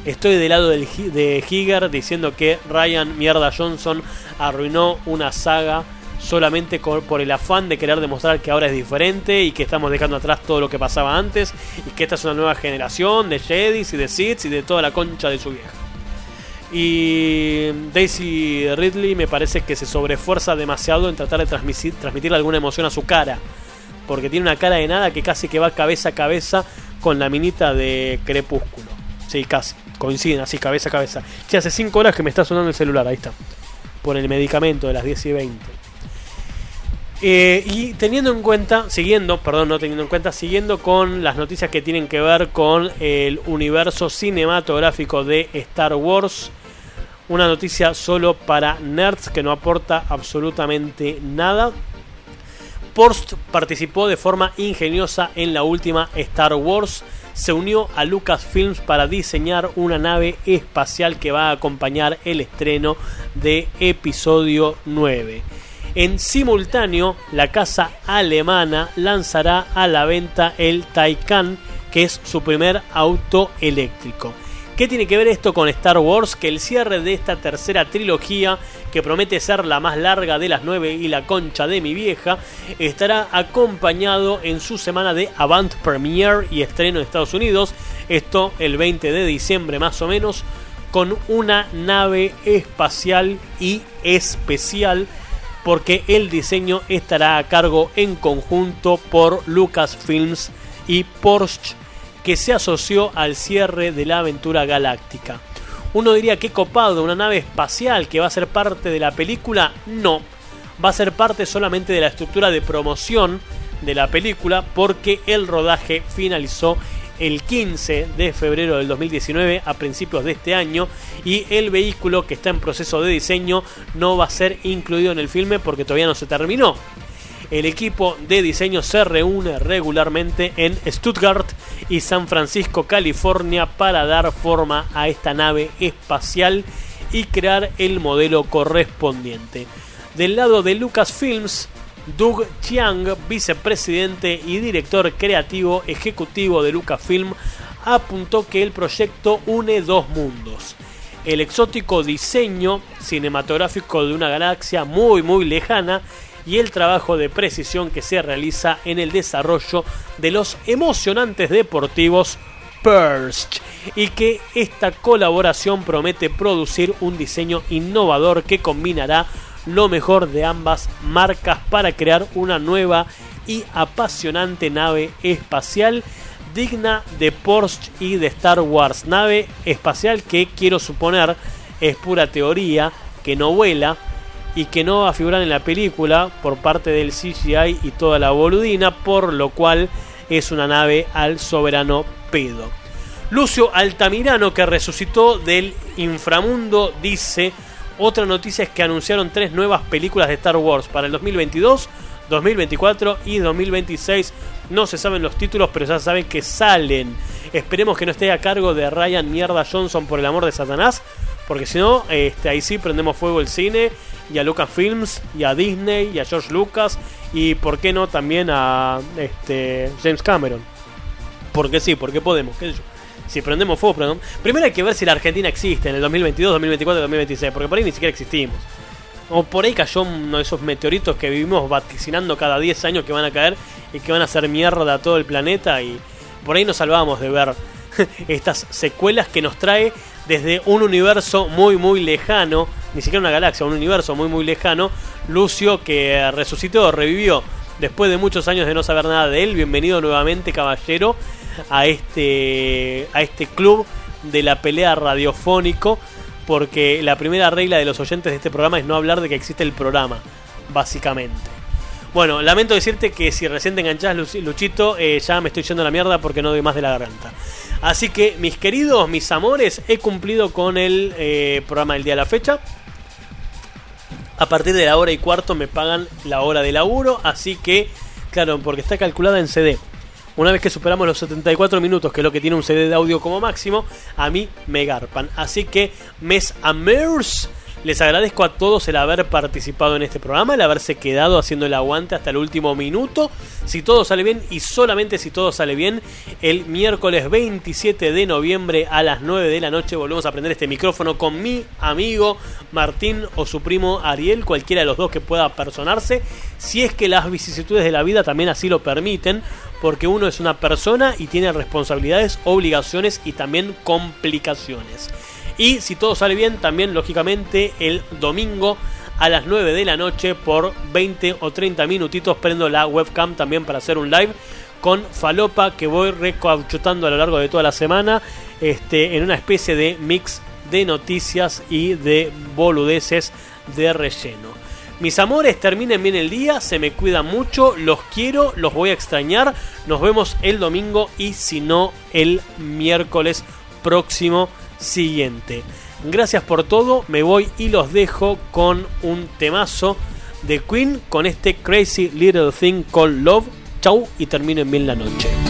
Estoy del lado de Higer diciendo que Ryan Mierda Johnson arruinó una saga solamente por el afán de querer demostrar que ahora es diferente y que estamos dejando atrás todo lo que pasaba antes y que esta es una nueva generación de Jedis y de Sith y de toda la concha de su vieja. Y Daisy Ridley me parece que se sobrefuerza demasiado en tratar de transmitir, transmitirle alguna emoción a su cara. Porque tiene una cara de nada que casi que va cabeza a cabeza con la minita de Crepúsculo. Sí, casi. Coinciden así, cabeza a cabeza. Sí, hace 5 horas que me está sonando el celular, ahí está. Por el medicamento de las 10 y 20. Eh, y teniendo en cuenta, siguiendo, perdón, no teniendo en cuenta, siguiendo con las noticias que tienen que ver con el universo cinematográfico de Star Wars. Una noticia solo para nerds que no aporta absolutamente nada. Post participó de forma ingeniosa en la última Star Wars. Se unió a Lucasfilms para diseñar una nave espacial que va a acompañar el estreno de episodio 9. En simultáneo, la casa alemana lanzará a la venta el Taycan, que es su primer auto eléctrico. ¿Qué tiene que ver esto con Star Wars? Que el cierre de esta tercera trilogía, que promete ser la más larga de las nueve y la concha de mi vieja, estará acompañado en su semana de Avant Premiere y estreno en Estados Unidos, esto el 20 de diciembre más o menos, con una nave espacial y especial porque el diseño estará a cargo en conjunto por Lucasfilms y Porsche, que se asoció al cierre de la aventura galáctica. Uno diría que copado, una nave espacial que va a ser parte de la película, no, va a ser parte solamente de la estructura de promoción de la película porque el rodaje finalizó el 15 de febrero del 2019 a principios de este año y el vehículo que está en proceso de diseño no va a ser incluido en el filme porque todavía no se terminó. El equipo de diseño se reúne regularmente en Stuttgart y San Francisco, California para dar forma a esta nave espacial y crear el modelo correspondiente. Del lado de Lucasfilms, Doug Chiang, vicepresidente y director creativo ejecutivo de Lucasfilm, apuntó que el proyecto une dos mundos. El exótico diseño cinematográfico de una galaxia muy muy lejana y el trabajo de precisión que se realiza en el desarrollo de los emocionantes deportivos Purge y que esta colaboración promete producir un diseño innovador que combinará lo mejor de ambas marcas para crear una nueva y apasionante nave espacial digna de Porsche y de Star Wars. Nave espacial que quiero suponer es pura teoría, que no vuela y que no va a figurar en la película por parte del CGI y toda la boludina, por lo cual es una nave al soberano pedo. Lucio Altamirano, que resucitó del inframundo, dice otra noticia es que anunciaron tres nuevas películas de Star Wars para el 2022, 2024 y 2026. No se saben los títulos, pero ya saben que salen. Esperemos que no esté a cargo de Ryan Mierda Johnson por el amor de Satanás, porque si no, este, ahí sí prendemos fuego el cine y a Lucasfilms y a Disney y a George Lucas y por qué no también a este, James Cameron. Porque sí, porque podemos, qué sé yo si prendemos fuego, prendemos. Primero hay que ver si la Argentina existe en el 2022, 2024, 2026, porque por ahí ni siquiera existimos. O por ahí cayó uno de esos meteoritos que vivimos vaticinando cada 10 años que van a caer y que van a hacer mierda a todo el planeta. Y por ahí nos salvamos de ver estas secuelas que nos trae desde un universo muy muy lejano, ni siquiera una galaxia, un universo muy muy lejano, Lucio que resucitó, revivió después de muchos años de no saber nada de él. Bienvenido nuevamente, caballero, a este a este club de la pelea radiofónico, porque la primera regla de los oyentes de este programa es no hablar de que existe el programa, básicamente. Bueno, lamento decirte que si recién te enganchás, Luchito, eh, ya me estoy yendo a la mierda porque no doy más de la garganta. Así que, mis queridos, mis amores, he cumplido con el eh, programa del día de la fecha. A partir de la hora y cuarto me pagan la hora de laburo, así que, claro, porque está calculada en CD. Una vez que superamos los 74 minutos, que es lo que tiene un CD de audio como máximo, a mí me garpan. Así que, mes amers, les agradezco a todos el haber participado en este programa, el haberse quedado haciendo el aguante hasta el último minuto. Si todo sale bien y solamente si todo sale bien, el miércoles 27 de noviembre a las 9 de la noche volvemos a prender este micrófono con mi amigo Martín o su primo Ariel, cualquiera de los dos que pueda personarse, si es que las vicisitudes de la vida también así lo permiten, porque uno es una persona y tiene responsabilidades, obligaciones y también complicaciones. Y si todo sale bien, también lógicamente el domingo a las 9 de la noche por 20 o 30 minutitos prendo la webcam también para hacer un live con Falopa que voy recauchutando a lo largo de toda la semana este, en una especie de mix de noticias y de boludeces de relleno. Mis amores, terminen bien el día, se me cuidan mucho, los quiero, los voy a extrañar. Nos vemos el domingo y si no, el miércoles próximo siguiente. Gracias por todo, me voy y los dejo con un temazo de Queen con este Crazy Little Thing called Love. Chau y terminen bien la noche.